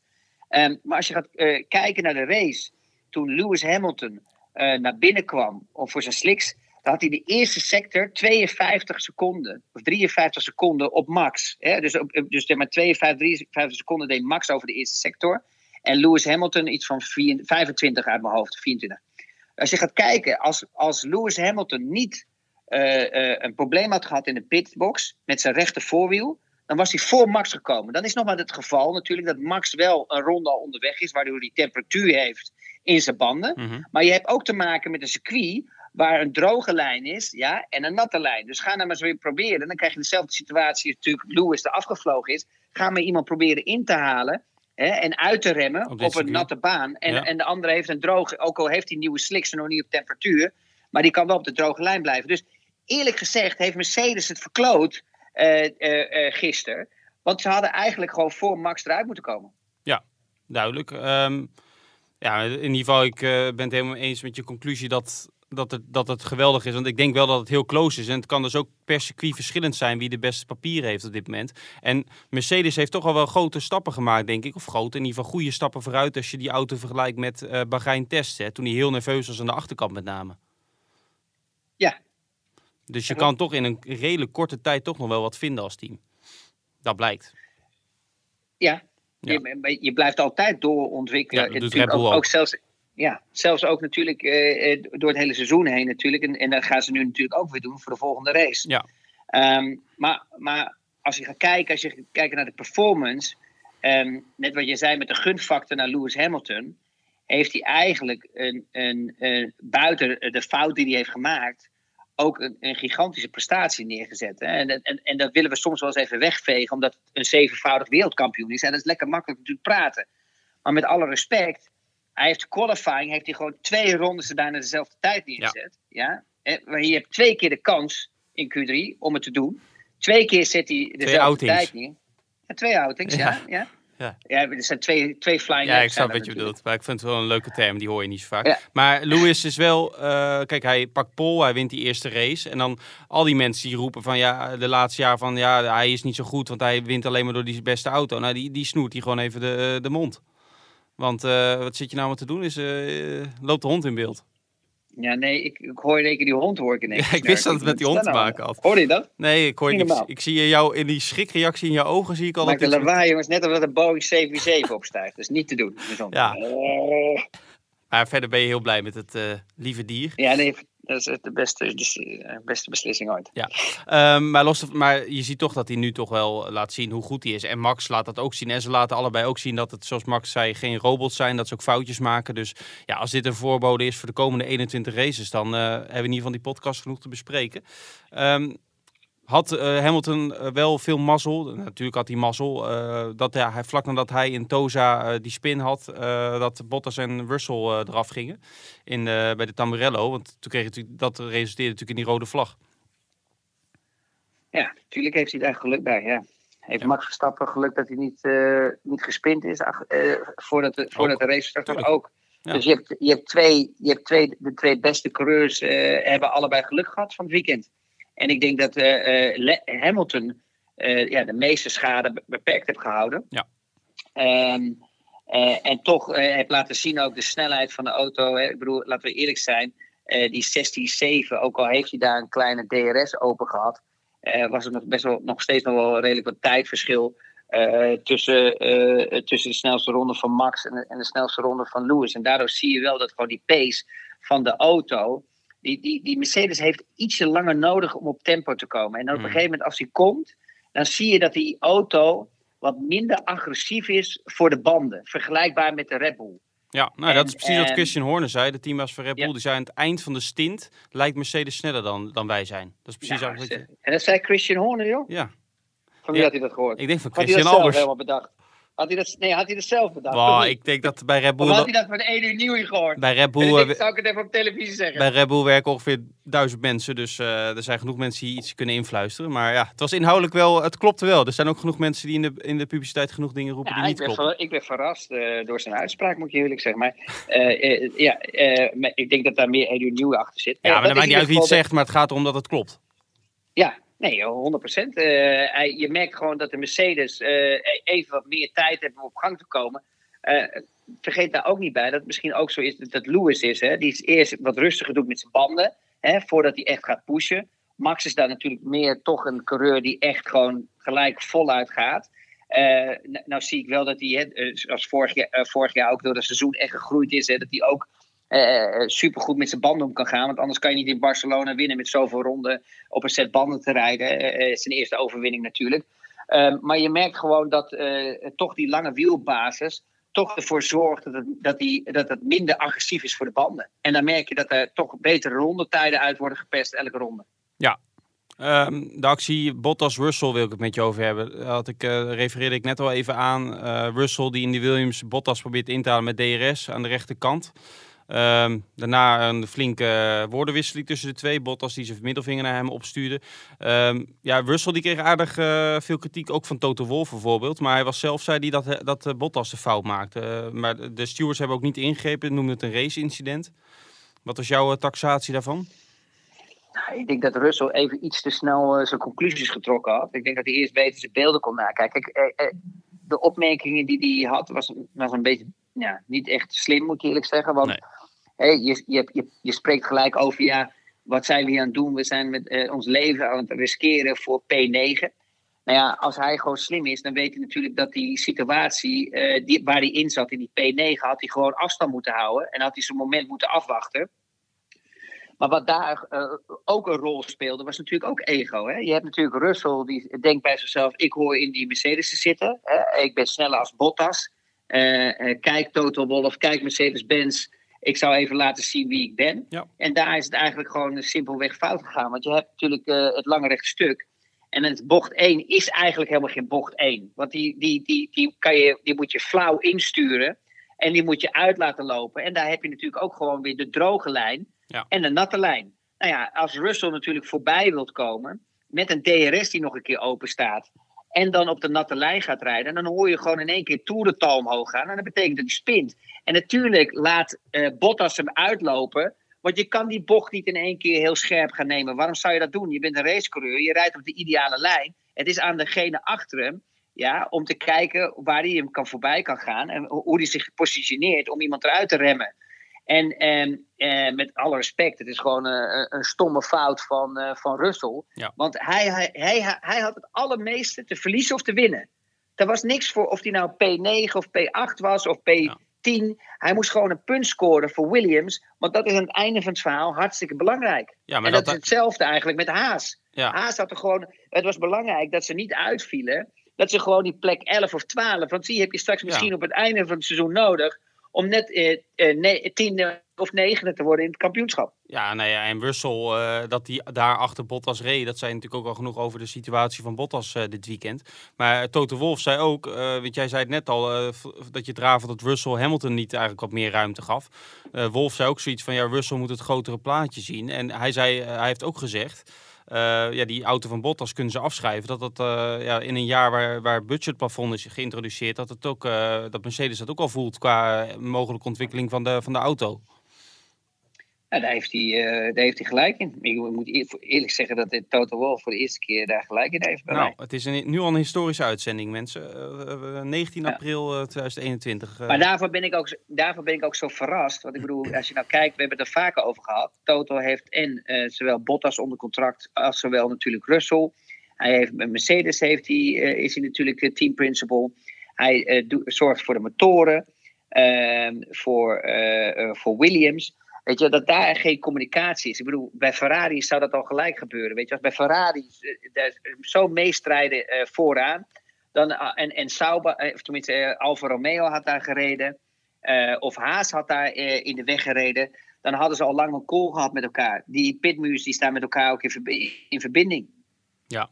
Um, maar als je gaat uh, kijken naar de race, toen Lewis Hamilton naar binnen kwam of voor zijn slicks, dan had hij de eerste sector 52 seconden of 53 seconden op Max. Hè? Dus, dus maar 52, 53 seconden deed Max over de eerste sector. En Lewis Hamilton iets van 4, 25 uit mijn hoofd, 24. Als je gaat kijken, als, als Lewis Hamilton niet uh, een probleem had gehad in de pitbox met zijn rechter voorwiel, dan was hij voor Max gekomen. Dan is nog maar het geval natuurlijk dat Max wel een ronde al onderweg is, waardoor hij temperatuur heeft in zijn banden. Mm -hmm. Maar je hebt ook te maken met een circuit waar een droge lijn is ja, en een natte lijn. Dus ga nou maar eens weer proberen. Dan krijg je dezelfde situatie natuurlijk Lewis er afgevlogen is. Ga maar iemand proberen in te halen hè, en uit te remmen op, op een natte baan. En, ja. en de andere heeft een droge, ook al heeft hij nieuwe slicks nog niet op temperatuur, maar die kan wel op de droge lijn blijven. Dus eerlijk gezegd heeft Mercedes het verkloot gisteren. Want ze hadden eigenlijk gewoon voor Max eruit moeten komen. Ja, duidelijk. Um, ja, in ieder geval, ik ben het helemaal eens met je conclusie dat dat het, dat het geweldig is. Want ik denk wel dat het heel close is. En het kan dus ook per circuit verschillend zijn wie de beste papieren heeft op dit moment. En Mercedes heeft toch al wel grote stappen gemaakt, denk ik. Of grote, in ieder geval goede stappen vooruit als je die auto vergelijkt met uh, Bahrein Test. Hè, toen hij heel nerveus was aan de achterkant met name. Ja. Dus je kan toch in een redelijk korte tijd toch nog wel wat vinden als team. Dat blijkt. Ja, Ja. Je, je blijft altijd doorontwikkelen. Ja, dat doet Natuurlijk Red Bull ook, zelfs, ja, zelfs ook natuurlijk eh, eh, door het hele seizoen heen natuurlijk. En, en dat gaan ze nu natuurlijk ook weer doen voor de volgende race. Ja. Ehm, maar, maar als je gaat kijken, als je gaat kijken naar de performance, ehm, net wat je zei met de gunfactor naar Lewis Hamilton, heeft hij eigenlijk een, een, een, buiten de fout die hij heeft gemaakt, ook een, een gigantische prestatie neergezet. Hè? En, en, en dat willen we soms wel eens even wegvegen, omdat het een zevenvoudig wereldkampioen is. En dat is lekker makkelijk natuurlijk praten. Maar met alle respect, hij heeft qualifying, heeft hij gewoon twee rondes bijna dezelfde tijd neergezet. Ja. Ja? Maar je hebt twee keer de kans in Q3 om het te doen. Twee keer zet hij dezelfde tijd neer. Ja, twee outings, ja. Ja. ja. Ja. ja. er zijn twee, twee flying Ja, ik snap wat je natuurlijk. bedoelt. Maar ik vind het wel een leuke term, die hoor je niet zo vaak. Ja. Maar Lewis is wel, eh, kijk, hij pakt pol, hij wint die eerste race. En dan al die mensen die roepen van ja, de laatste jaar van ja, hij is niet zo goed, want hij wint alleen maar door die beste auto. Nou, die, die snoert hij gewoon even de, de mond. Want eh, wat zit je nou maar te doen? Is, eh, loopt de hond in beeld? Ja, nee, ik, ik hoor in één keer die hond hoor ik in één Ja, keer ik wist dat het met die hond te maken had. Hoorde je dat? Nee, ik hoor Niet ik, zie jou in die schrikreactie in je ogen zie ik al Maakt dat een dit- lawaai, jongens, net er een Boeing 747 opstijgt. Dat is niet te doen. Ja. Oh. Maar verder ben je heel blij met het eh, lieve dier. Ja, nee, dat is de beste, dus, eh, beste beslissing ooit. Ehm, maar, los, maar je ziet toch dat hij nu toch wel laat zien hoe goed hij is. En Max laat dat ook zien. En ze laten allebei ook zien dat het, zoals Max zei, geen robots zijn. Dat ze ook foutjes maken. Dus ja, als dit een voorbode is voor de komende 21 races, dan eh, hebben we in ieder geval die podcast genoeg te bespreken. Ehm, had eh, Hamilton eh, wel veel mazzel. Natuurlijk had hij mazzel. eh, dat hij, hij- vlak nadat hij in Toza die spin had, dat Bottas en Russell eraf gingen in, bij de Tamburello. Want toen kreeg dat resulteerde natuurlijk in die rode vlag. Ja, natuurlijk heeft hij daar geluk bij. Ja. Heeft Ja. Max Verstappen geluk dat hij niet, niet gespind is ach, voordat, de, voordat de race start? Ook. Ja. Dus je hebt, je hebt, twee, je hebt twee, de twee beste coureurs hebben allebei geluk gehad van het weekend. En ik denk dat eh, eh, Hamilton eh, ja, de meeste schade be- beperkt heeft gehouden. Ja. Ehm, eh, en toch heeft laten zien ook de snelheid van de auto. Hè. Ik bedoel, laten we eerlijk zijn. die 16-7, ook al heeft hij daar een kleine DRS open gehad, eh, was er nog best wel nog steeds nog wel redelijk wat tijdverschil tussen, tussen de snelste ronde van Max en de, en de snelste ronde van Lewis. En daardoor zie je wel dat gewoon die pace van de auto. Die, die, die Mercedes heeft ietsje langer nodig om op tempo te komen. En dan op een Mm. gegeven moment, als hij komt, dan zie je dat die auto wat minder agressief is voor de banden. Vergelijkbaar met de Red Bull. Ja, nou, dat is En- precies wat Christian Horner zei, de teambaas van Red Bull. Ja. Die zei aan het eind van de stint lijkt Mercedes sneller dan, dan wij zijn. Dat is precies eigenlijk wat je... En dat zei Christian Horner, joh. Ja, Van wie Ja. had hij dat gehoord? ik denk van Had hij dat Christian zelf Albers. helemaal bedacht? Had hij dat, nee, had hij dat zelf bedacht? Wow, of ik denk dat bij Red Of Bull... had hij dat van 1 uur nieuw gehoord? Bij Red Bull, ik, zou ik het even op televisie zeggen? bij Red Bull werken ongeveer duizend mensen. Dus eh, er zijn genoeg mensen die iets kunnen influisteren. Maar ja, het was inhoudelijk wel... Het klopte wel. Er zijn ook genoeg mensen die in de, in de publiciteit genoeg dingen roepen Ja, die ik niet ben, kloppen. ik ben verrast eh, door zijn uitspraak, moet je eerlijk zeggen. Maar eh, ja, maar ik denk dat daar meer 1 uur nieuw achter zit. Ja, maar dat maakt niet uit wie het zegt, maar het gaat erom dat het klopt. de- Ja, nee, 100 procent. je merkt gewoon dat de Mercedes eh, even wat meer tijd hebben om op gang te komen. Eh, vergeet daar ook niet bij dat het misschien ook zo is dat, Lewis is. Hè? Die is eerst wat rustiger doet met zijn banden, hè, voordat hij echt gaat pushen. Max is daar natuurlijk meer toch een coureur die echt gewoon gelijk voluit gaat. Eh, n- nou zie ik wel dat hij, hè, eh, zoals vorig jaar, eh, vorig jaar ook door het seizoen echt gegroeid is, hè, dat hij ook eh supergoed met zijn banden om kan gaan. Want anders kan je niet in Barcelona winnen met zoveel ronden op een set banden te rijden. Eh, eh, zijn eerste overwinning natuurlijk. Ehm, maar je merkt gewoon dat eh, toch die lange wielbasis toch ervoor zorgt dat het, dat, die, dat het minder agressief is voor de banden. En dan merk je dat er toch betere rondetijden uit worden gepest elke ronde. Ehm, de actie Bottas-Russell wil ik het met je over hebben. Had ik, eh, refereerde ik net al even aan. Eh, Russell die in de Williams Bottas probeert in te halen met DRS aan de rechterkant. Ehm, daarna een flinke woordenwisseling tussen de twee. Bottas die zijn middelvinger naar hem opstuurde. Ehm, ja, Russell die kreeg aardig eh, veel kritiek, ook van Toto Wolff bijvoorbeeld. Maar hij was zelf, zei hij, dat, dat eh, Bottas de fout maakte. Eh, maar de- stewards hebben ook niet ingegrepen, noemden het een race-incident. Wat was jouw eh, taxatie daarvan? Nou, ik denk dat Russell even iets te snel eh, zijn conclusies getrokken had. Ik denk dat hij eerst beter zijn beelden kon nakijken. Kijk, eh, eh, de opmerkingen die hij had, was, was een beetje ja, niet echt slim, moet ik eerlijk zeggen. Want Nee. Hè, je, je, je, spreekt gelijk over, ja, wat zijn we hier aan het doen? We zijn met uh, ons leven aan het riskeren voor P9. Nou ja, als hij gewoon slim is, dan weet hij natuurlijk dat die situatie uh, die, waar hij in zat, in die P9, had hij gewoon afstand moeten houden. En had hij zijn moment moeten afwachten. Maar wat daar uh, ook een rol speelde, was natuurlijk ook ego. Hè? Je hebt natuurlijk Russell, die denkt bij zichzelf: ik hoor in die Mercedes te zitten. Ik ben sneller als Bottas. kijk Total Wolf, kijk Mercedes-Benz ik zou even laten zien wie ik ben. Ja. En daar is het eigenlijk gewoon simpelweg fout gegaan. Want je hebt natuurlijk uh, het lange rechte stuk. En het bocht 1 is eigenlijk helemaal geen bocht 1. Want die, die, die, die, kan je, die moet je flauw insturen. En die moet je uit laten lopen. En daar heb je natuurlijk ook gewoon weer de droge lijn ja. en de natte lijn. Nou ja, als Russell natuurlijk voorbij wilt komen. Met een DRS die nog een keer open staat. En dan op de natte lijn gaat rijden. En dan hoor je gewoon in één keer toerental omhoog gaan. En dat betekent dat hij spint. En natuurlijk laat uh, Bottas hem uitlopen. Want je kan die bocht niet in één keer heel scherp gaan nemen. Waarom zou je dat doen? Je bent een racecoureur, je rijdt op de ideale lijn. Het is aan degene achter hem ja, om te kijken waar hij hem kan voorbij kan gaan. En hoe hij zich positioneert om iemand eruit te remmen. En, met alle respect, het is gewoon een, een stomme fout van, uh, van Russell. Want hij, hij, hij, hij had het allermeeste te verliezen of te winnen. Er was niks voor of hij nou P9 of P8 was of P10. Hij moest gewoon een punt scoren voor Williams. Want dat is aan het einde van het verhaal hartstikke belangrijk. Ja, maar en dat, dat, is hetzelfde eigenlijk met Haas. Ja. Haas had er gewoon. Het was belangrijk dat ze niet uitvielen. Dat ze gewoon die plek 11 of 12. Want zie heb je straks misschien op het einde van het seizoen nodig om net eh, eh, tiende of negende te worden in het kampioenschap. Ja, nou ja, en Russell, uh, dat hij daar achter Bottas reed, dat zei natuurlijk ook al genoeg over de situatie van Bottas uh, dit weekend. Maar Toto Wolf zei ook, want jij zei het net al, dat je het dat Russell Hamilton niet eigenlijk wat meer ruimte gaf. Wolf zei ook zoiets van, ja, Russell moet het grotere plaatje zien. En hij zei, hij heeft ook gezegd ja, die auto van Bottas kunnen ze afschrijven. Dat dat uh, ja, in een jaar waar, waar budgetplafond is geïntroduceerd, dat, het ook, uh, dat Mercedes dat ook al voelt qua mogelijke ontwikkeling van de, van de auto. Ja, daar, heeft hij, uh, daar heeft hij gelijk in. Ik moet eerlijk zeggen dat de Toto Wolff voor de eerste keer daar gelijk in heeft. nou, het is een, nu al een historische uitzending, mensen. Uh, 19 ja. april 2021. Maar daarvoor ben, ik ook, daarvoor ben ik ook zo verrast. Want ik bedoel, als je nou kijkt, we hebben het er vaker over gehad. Toto heeft en zowel Bottas onder contract als zowel natuurlijk Russell. Hij heeft, met Mercedes heeft hij, is hij natuurlijk team principal. Hij zorgt voor de motoren, ehm, voor, voor Williams. Weet je, dat daar geen communicatie is. Ik bedoel, bij Ferrari zou dat al gelijk gebeuren. Weet je, als bij Ferrari uh, zo meestrijden uh, vooraan. Dan, en, en Sauber, of tenminste Alfa Romeo had daar gereden. of Haas had daar in de weg gereden. Dan hadden ze al lang een call gehad met elkaar. Die pitmuurs die staan met elkaar ook in, in verbinding. Ja,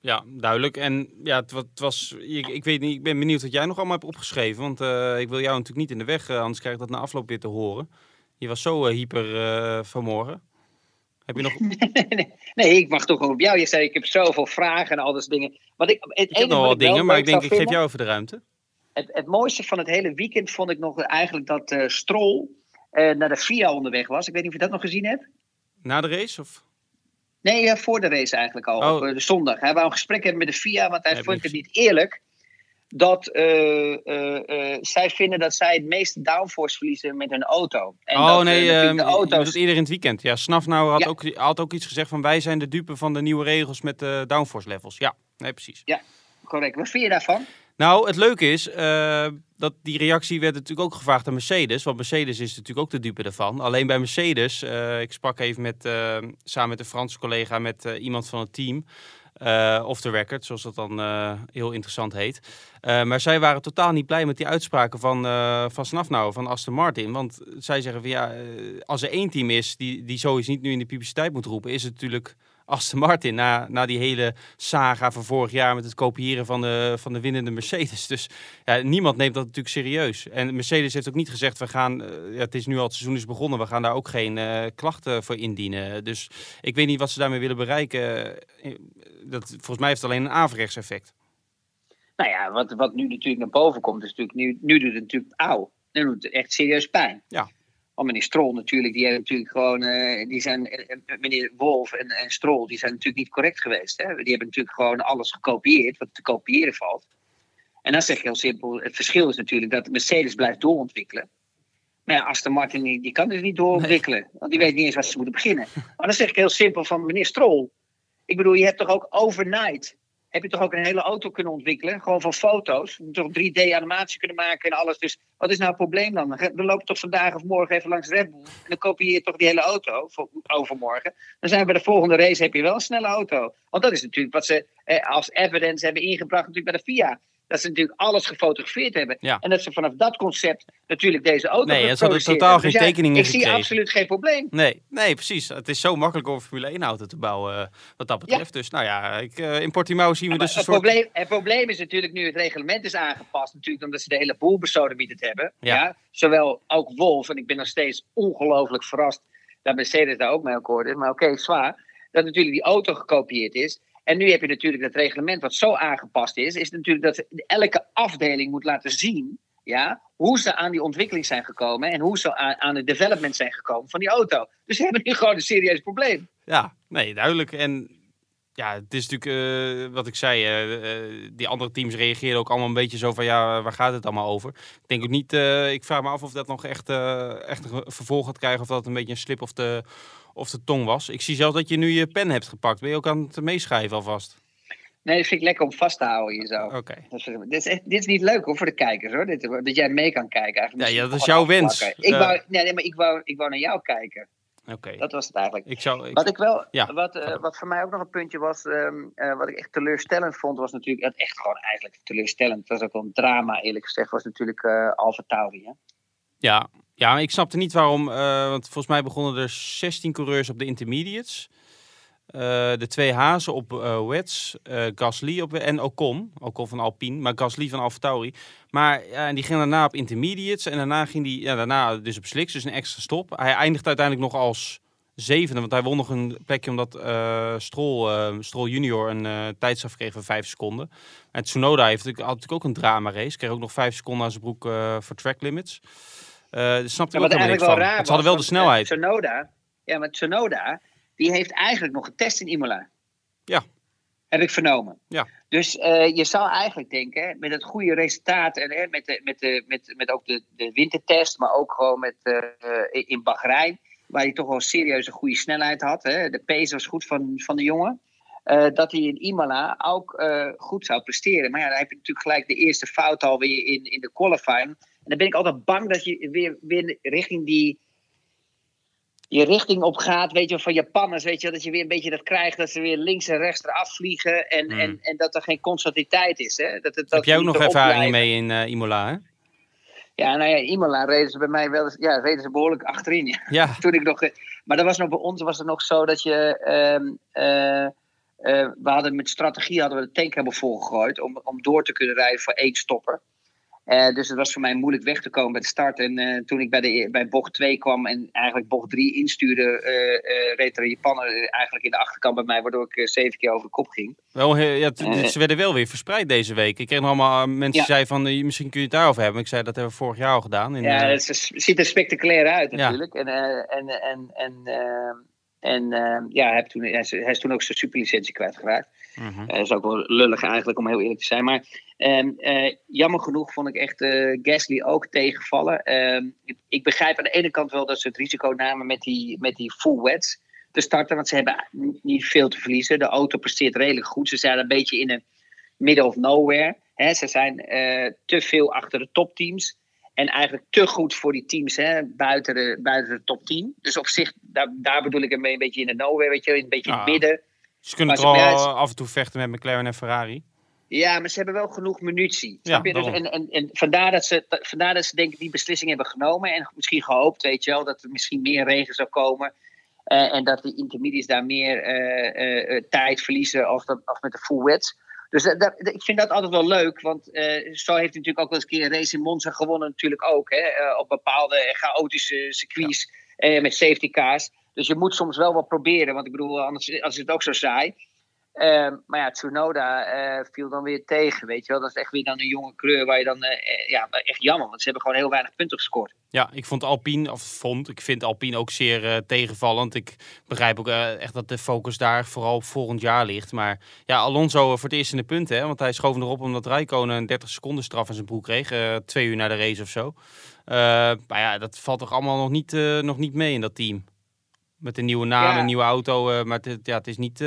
ja, duidelijk. En ja, was. Ik, ik, weet niet, ik ben benieuwd wat jij nog allemaal hebt opgeschreven. Want ik wil jou natuurlijk niet in de weg, anders krijg ik dat na afloop weer te horen. Je was zo uh, hyper uh, vanmorgen. Heb je nog... nee, ik wacht toch op jou. Je zei, ik heb zoveel vragen en al dat dingen. Wat ik, het ik heb nog wel dingen, maar ik denk, ik geef jou even de ruimte. Het, het, mooiste van het hele weekend vond ik nog eigenlijk dat uh, Strol naar de FIA onderweg was. Ik weet niet of je dat nog gezien hebt. Na de race? Of? Nee, voor de race eigenlijk al. Oh. Op de zondag. Hij wou een gesprek hebben met de FIA, want hij vond het niet eerlijk dat uh, uh, zij vinden dat zij het meeste downforce verliezen met hun auto. En oh dat, nee, uh, de auto's... dat eerder in het weekend. Ja, Snafnauer had, ook, had ook iets gezegd van wij zijn de dupe van de nieuwe regels met de downforce levels. Ja, nee, precies. Ja, correct. Wat vind je daarvan? Nou, het leuke is dat die reactie werd natuurlijk ook gevraagd aan Mercedes. Want Mercedes is natuurlijk ook de dupe ervan. Alleen bij Mercedes, ik sprak even met, samen met een Franse collega met iemand van het team. Uh, off the record, zoals dat dan uh, heel interessant heet. Uh, maar zij waren totaal niet blij met die uitspraken van, van Snafnauer, van Aston Martin. Want zij zeggen van ja, als er één team is die, die sowieso niet nu in de publiciteit moet roepen, is het natuurlijk Aston Martin na, na die hele saga van vorig jaar met het kopiëren van de, van de winnende Mercedes. Dus ja, niemand neemt dat natuurlijk serieus. En Mercedes heeft ook niet gezegd, we gaan, ja, het is nu al het seizoen is begonnen, we gaan daar ook geen uh, klachten voor indienen. Dus ik weet niet wat ze daarmee willen bereiken. Eh, dat, volgens mij heeft het alleen een averechts effect. Nou ja, wat, wat nu natuurlijk naar boven komt, is natuurlijk, nu, nu doet het natuurlijk auw. Nu doet het echt serieus pijn. Ja. Oh, meneer Strol natuurlijk, die hebben natuurlijk gewoon, uh, die zijn, uh, meneer Wolf en, en Strol, die zijn natuurlijk niet correct geweest. Hè? Die hebben natuurlijk gewoon alles gekopieerd wat te kopiëren valt. En dan zeg je heel simpel, het verschil is natuurlijk dat Mercedes blijft doorontwikkelen. Maar ja, Aston Martin die, die kan dus niet doorontwikkelen. Want die weet niet eens waar ze moeten beginnen. Maar dan zeg ik heel simpel van meneer Strol. Ik bedoel, je hebt toch ook overnight heb je toch ook een hele auto kunnen ontwikkelen. Gewoon van foto's. Toch 3D-animatie kunnen maken en alles. Dus wat is nou het probleem dan? We lopen toch vandaag of morgen even langs Red Bull. En dan kopieer je toch die hele auto voor overmorgen. Dan zijn we bij de volgende race, heb je wel een snelle auto. Want dat is natuurlijk wat ze eh, als evidence hebben ingebracht natuurlijk bij de FIA dat ze natuurlijk alles gefotografeerd hebben. En dat ze vanaf dat concept natuurlijk deze auto Nee, ze hadden totaal geen dus tekeningen Ik zie absoluut geen probleem. Nee, nee, precies. Het is zo makkelijk om een Formule 1 auto te bouwen uh, wat dat betreft. Dus nou ja, ik, uh, in Portimao zien we dus een het soort... Probleem, het probleem is natuurlijk nu het reglement is aangepast. Natuurlijk omdat ze de hele boel besodemieterd hebben. Ja. Zowel ook Wolf, en ik ben nog steeds ongelooflijk verrast dat Mercedes daar ook mee akkoord is. Maar oké, zwaar. Dat natuurlijk die auto gekopieerd is. En nu heb je natuurlijk dat reglement wat zo aangepast is, is natuurlijk dat elke afdeling moet laten zien ja, hoe ze aan die ontwikkeling zijn gekomen en hoe ze aan, aan het development zijn gekomen van die auto. Dus ze hebben nu gewoon een serieus probleem. Ja, nee, duidelijk. En ja, het is natuurlijk uh, wat ik zei, uh, die andere teams reageerden ook allemaal een beetje zo van ja, waar gaat het allemaal over? Ik denk ook niet, ik vraag me af of dat nog echt, echt een vervolg gaat krijgen of dat een beetje een slip of de, of de tong was. Ik zie zelfs dat je nu je pen hebt gepakt. Ben je ook aan het meeschrijven alvast? Nee, dat vind ik lekker om vast te houden hier zo. Oké. Dit, is dit is niet leuk hoor voor de kijkers hoor. Dit, dat jij mee kan kijken. Eigenlijk ja, ja, dat is jouw wens. Ik wou, nee, nee, maar ik wou, ik wou naar jou kijken. Oké. Dat was het eigenlijk. Ik zou, ik... Wat, ik wel, ja. wat, uh, wat voor mij ook nog een puntje was, um, uh, wat ik echt teleurstellend vond, was natuurlijk, het echt gewoon eigenlijk teleurstellend. Het was ook wel een drama eerlijk gezegd, was natuurlijk uh, Alfa Tauri. Hè? Ja, ja, ik snapte niet waarom, uh, want volgens mij begonnen er 16 coureurs op de intermediates. Uh, de twee hazen op uh, wets, Gasly op, en Ocon. Ocon van Alpine, maar Gasly van AlphaTauri. Maar en die ging daarna op intermediates en daarna ging die, ja, daarna dus op slicks, dus een extra stop. Hij eindigt uiteindelijk nog als zevende, want hij won nog een plekje omdat uh, Stroll, junior een tijdstraf kreeg van vijf seconden. En Tsunoda heeft, had natuurlijk ook een drama race, kreeg ook nog vijf seconden aan zijn broek voor track limits. Uh, dus snapte ik ook helemaal niks van. Raar ze hadden wel de snelheid. Tsunoda, ja, maar Tsunoda, die heeft eigenlijk nog getest in Imola. Ja. Heb ik vernomen. Ja. Dus uh, je zou eigenlijk denken, met het goede resultaat en hè, met, de, met, de, met, met ook de, de wintertest, maar ook gewoon met, uh, in Bahrein, waar hij toch wel serieus een goede snelheid had. Hè. De pace was goed van, van de jongen. Uh, dat hij in Imola ook goed zou presteren. Maar ja, dan heb je natuurlijk gelijk de eerste fout alweer in, in de qualifying. Dan ben ik altijd bang dat je weer, weer richting die. Je richting op gaat, weet je, van Japanners, weet je, dat je weer een beetje dat krijgt, dat ze weer links en rechts eraf vliegen en, mm. en, en dat er geen constantiteit is. Hè? Dat, dat, Heb jij ook nog ervaring mee in uh, Imola, hè? Ja, nou ja, Imola reden ze bij mij wel eens, ja, reden ze behoorlijk achterin. Ja. ja. Toen ik nog, maar dat was nog bij ons was het nog zo dat je, um, uh, uh, we hadden met strategie hadden we de tank hebben volgegooid om, om door te kunnen rijden voor één stopper. Uh, dus het was voor mij moeilijk weg te komen bij de start. En uh, toen ik bij, de, bij bocht 2 kwam en eigenlijk bocht 3 instuurde, uh, reed er een Japaner eigenlijk in de achterkant bij mij, waardoor ik zeven keer over de kop ging. Wel, ja, ze werden wel weer verspreid deze week. Ik kreeg nog allemaal mensen die zeiden van, misschien kun je het daarover hebben. Ik zei, dat hebben we vorig jaar al gedaan. In, ja, het ziet er spectaculair uit natuurlijk. Ja. En, en, en, en, en ja, hij, toen, hij, is, hij is toen ook zijn superlicentie kwijtgeraakt. Mm -hmm. dat is ook wel lullig eigenlijk, om heel eerlijk te zijn. Maar um, uh, jammer genoeg vond ik echt uh, Gasly ook tegenvallen. Um, ik, ik, begrijp aan de ene kant wel dat ze het risico namen met die, met die full wets te starten. Want ze hebben niet veel te verliezen. De auto presteert redelijk goed. Ze zijn een beetje in een middle of nowhere. Hè. Ze zijn uh, te veel achter de topteams. En eigenlijk te goed voor die teams hè, buiten, de, buiten de top 10. Dus op zich, daar, daar bedoel ik een beetje in de nowhere, weet je, een beetje in het midden. Ze kunnen toch wel af en toe vechten met McLaren en Ferrari. Ja, maar ze hebben wel genoeg munitie. Ja, dus, en, en, en vandaar, dat ze, vandaar dat ze denk ik die beslissing hebben genomen. En misschien gehoopt, weet je wel, dat er misschien meer regen zou komen. Uh, en dat de intermediates daar meer uh, uh, tijd verliezen als, dat, als met de full wets. Dus dat, ik vind dat altijd wel leuk. Want zo heeft hij natuurlijk ook wel eens een keer een race in Monza gewonnen. Natuurlijk ook. Hè, op bepaalde chaotische circuits ja. met safety cars. Dus je moet soms wel wat proberen. Want ik bedoel, anders, is het ook zo saai. Ehm, maar ja, Tsunoda uh, viel dan weer tegen, weet je wel. Dat is echt weer dan een jonge kleur waar je dan... Uh, ja, echt jammer, want ze hebben gewoon heel weinig punten gescoord. Ja, ik vond Alpine, of vond, ik vind Alpine ook zeer tegenvallend. Ik begrijp ook echt dat de focus daar vooral op volgend jaar ligt. Maar ja, Alonso voor het eerst in de punten. Want hij schoof erop omdat Rijkonen een 30 seconden straf in zijn broek kreeg. twee uur na de race of zo. maar ja, dat valt toch allemaal nog niet, nog niet mee in dat team. Met een nieuwe naam, ja. een nieuwe auto. maar het, ja, het is niet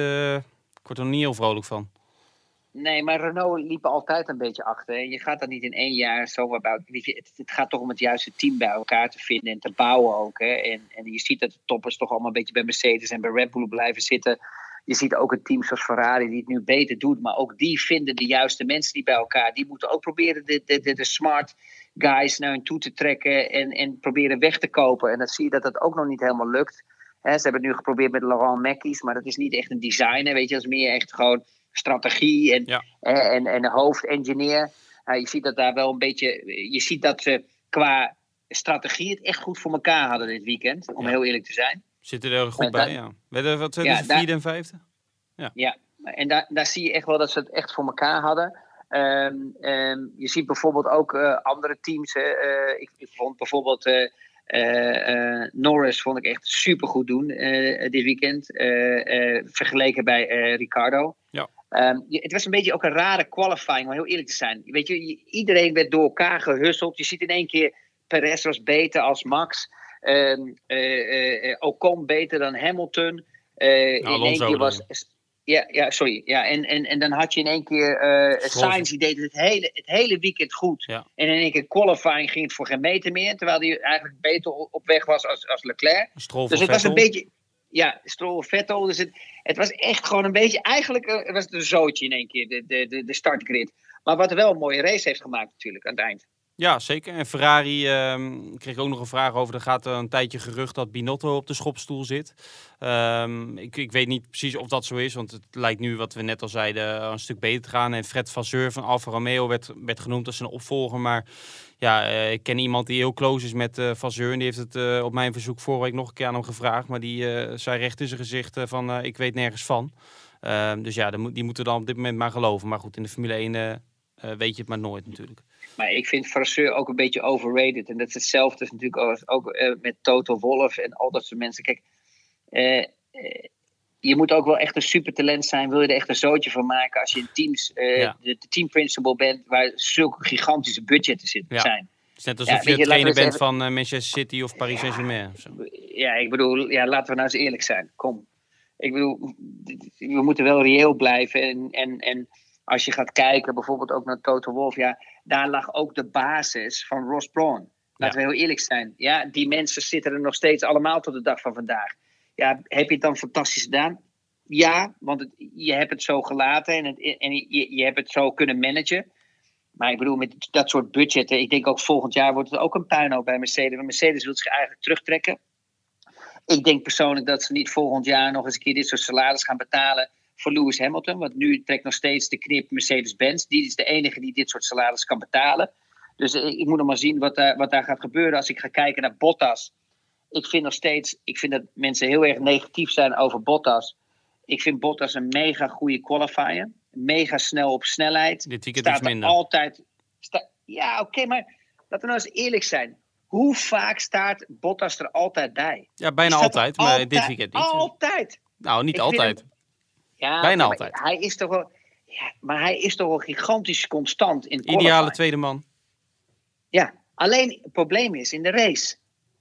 ik word er niet heel vrolijk van. Nee, maar Renault liep altijd een beetje achter. Je gaat dat niet in één jaar zo bij het, het gaat toch om het juiste team bij elkaar te vinden en te bouwen ook. Hè. En, en je ziet dat de toppers toch allemaal een beetje bij Mercedes en bij Red Bull blijven zitten. Je ziet ook een team zoals Ferrari die het nu beter doet. Maar ook die vinden de juiste mensen die bij elkaar. Die moeten ook proberen de, de, de, de smart guys naar hun toe te trekken. En, en proberen weg te kopen. En dan zie je dat dat ook nog niet helemaal lukt ze hebben het nu geprobeerd met Laurent Mackies, maar dat is niet echt een designer. Weet je, dat is meer echt gewoon strategie en, ja. en, en een hoofdengineer. Je ziet dat daar wel een beetje. Je ziet dat ze qua strategie het echt goed voor elkaar hadden dit weekend, om heel eerlijk te zijn. Zitten er goed bij, ja. Werden wat zijn ja, vierde en vijfde? Ja, ja. en daar, daar zie je echt wel dat ze het echt voor elkaar hadden. Um, um, je ziet bijvoorbeeld ook uh, andere teams. Uh, ik, ik, vond bijvoorbeeld uh, Norris vond ik echt super goed doen uh, dit weekend. vergeleken bij Ricardo. Ja. Um, het was een beetje ook een rare qualifying, om heel eerlijk te zijn. Weet je, iedereen werd door elkaar gehusseld. Je ziet in één keer Perez was beter als Max. Um, Ocon beter dan Hamilton. in één keer was ja, ja, sorry. Ja, en, en, en dan had je in één keer uh, Sainz, die deed het hele, het hele weekend goed. En in één keer qualifying ging het voor geen meter meer. Terwijl hij eigenlijk beter op weg was als, als Leclerc. Stroll dus het was een beetje... Ja, Stroll Vettel. Dus het, het was echt gewoon een beetje... Eigenlijk uh, was het een zootje in één keer, de, de, de startgrid. Maar wat wel een mooie race heeft gemaakt natuurlijk aan het eind. Ja, zeker. En Ferrari um, kreeg ook nog een vraag over. Er gaat een tijdje gerucht dat Binotto op de schopstoel zit. Um, ik, ik, weet niet precies of dat zo is, want het lijkt nu, wat we net al zeiden, een stuk beter te gaan. En Fred Vasseur van Alfa Romeo werd, werd genoemd als zijn opvolger. Maar ja, uh, ik ken iemand die heel close is met uh, Vasseur. En die heeft het uh, op mijn verzoek vorige week nog een keer aan hem gevraagd. Maar die zei recht in zijn gezicht van, ik weet nergens van. Ehm, dus ja, die moeten dan op dit moment maar geloven. Maar goed, in de Formule 1 weet je het maar nooit natuurlijk. Maar ik vind Frasseur ook een beetje overrated. En dat is hetzelfde is natuurlijk ook, ook uh, met Toto Wolff en al dat soort mensen. Kijk, uh, je moet ook wel echt een supertalent zijn. Wil je er echt een zootje van maken als je in teams ja. de, de team principal bent waar zulke gigantische budgetten zitten, ja. zijn. Het is net alsof ja, je, je trainer bent van Manchester City of Paris Saint-Germain. Ja, ik bedoel, ja, laten we nou eens eerlijk zijn. Kom. Ik bedoel, we moeten wel reëel blijven. En, en, en als je gaat kijken, bijvoorbeeld ook naar Toto Wolff, ja, daar lag ook de basis van Ross Brawn. Laten we heel eerlijk zijn. Ja, die mensen zitten er nog steeds allemaal tot de dag van vandaag. Ja, heb je het dan fantastisch gedaan? Ja, want het, je hebt het zo gelaten en, het, en je, je hebt het zo kunnen managen. Maar ik bedoel, met dat soort budgetten, ik denk ook volgend jaar wordt het ook een puinhoop bij Mercedes. Want Mercedes wil zich eigenlijk terugtrekken. Ik denk persoonlijk dat ze niet volgend jaar nog eens een keer dit soort salaris gaan betalen voor Lewis Hamilton. Want nu trekt nog steeds de knip Mercedes-Benz. Die is de enige die dit soort salaris kan betalen. Dus ik moet nog maar zien wat, daar, wat daar gaat gebeuren als ik ga kijken naar Bottas. Ik vind nog steeds, ik vind dat mensen heel erg negatief zijn over Bottas. Ik vind Bottas een mega goede qualifier. Mega snel op snelheid. Dit weekend staat minder. altijd. ja, oké, maar laten we nou eens eerlijk zijn. Hoe vaak staat Bottas er altijd bij? Ja, bijna altijd, maar dit weekend niet. Altijd. Nou, niet altijd. Ja, Bijna altijd. Hij is toch wel, ja, maar hij is toch wel gigantisch constant in het Ideale tweede man. Ja, alleen het probleem is in de race.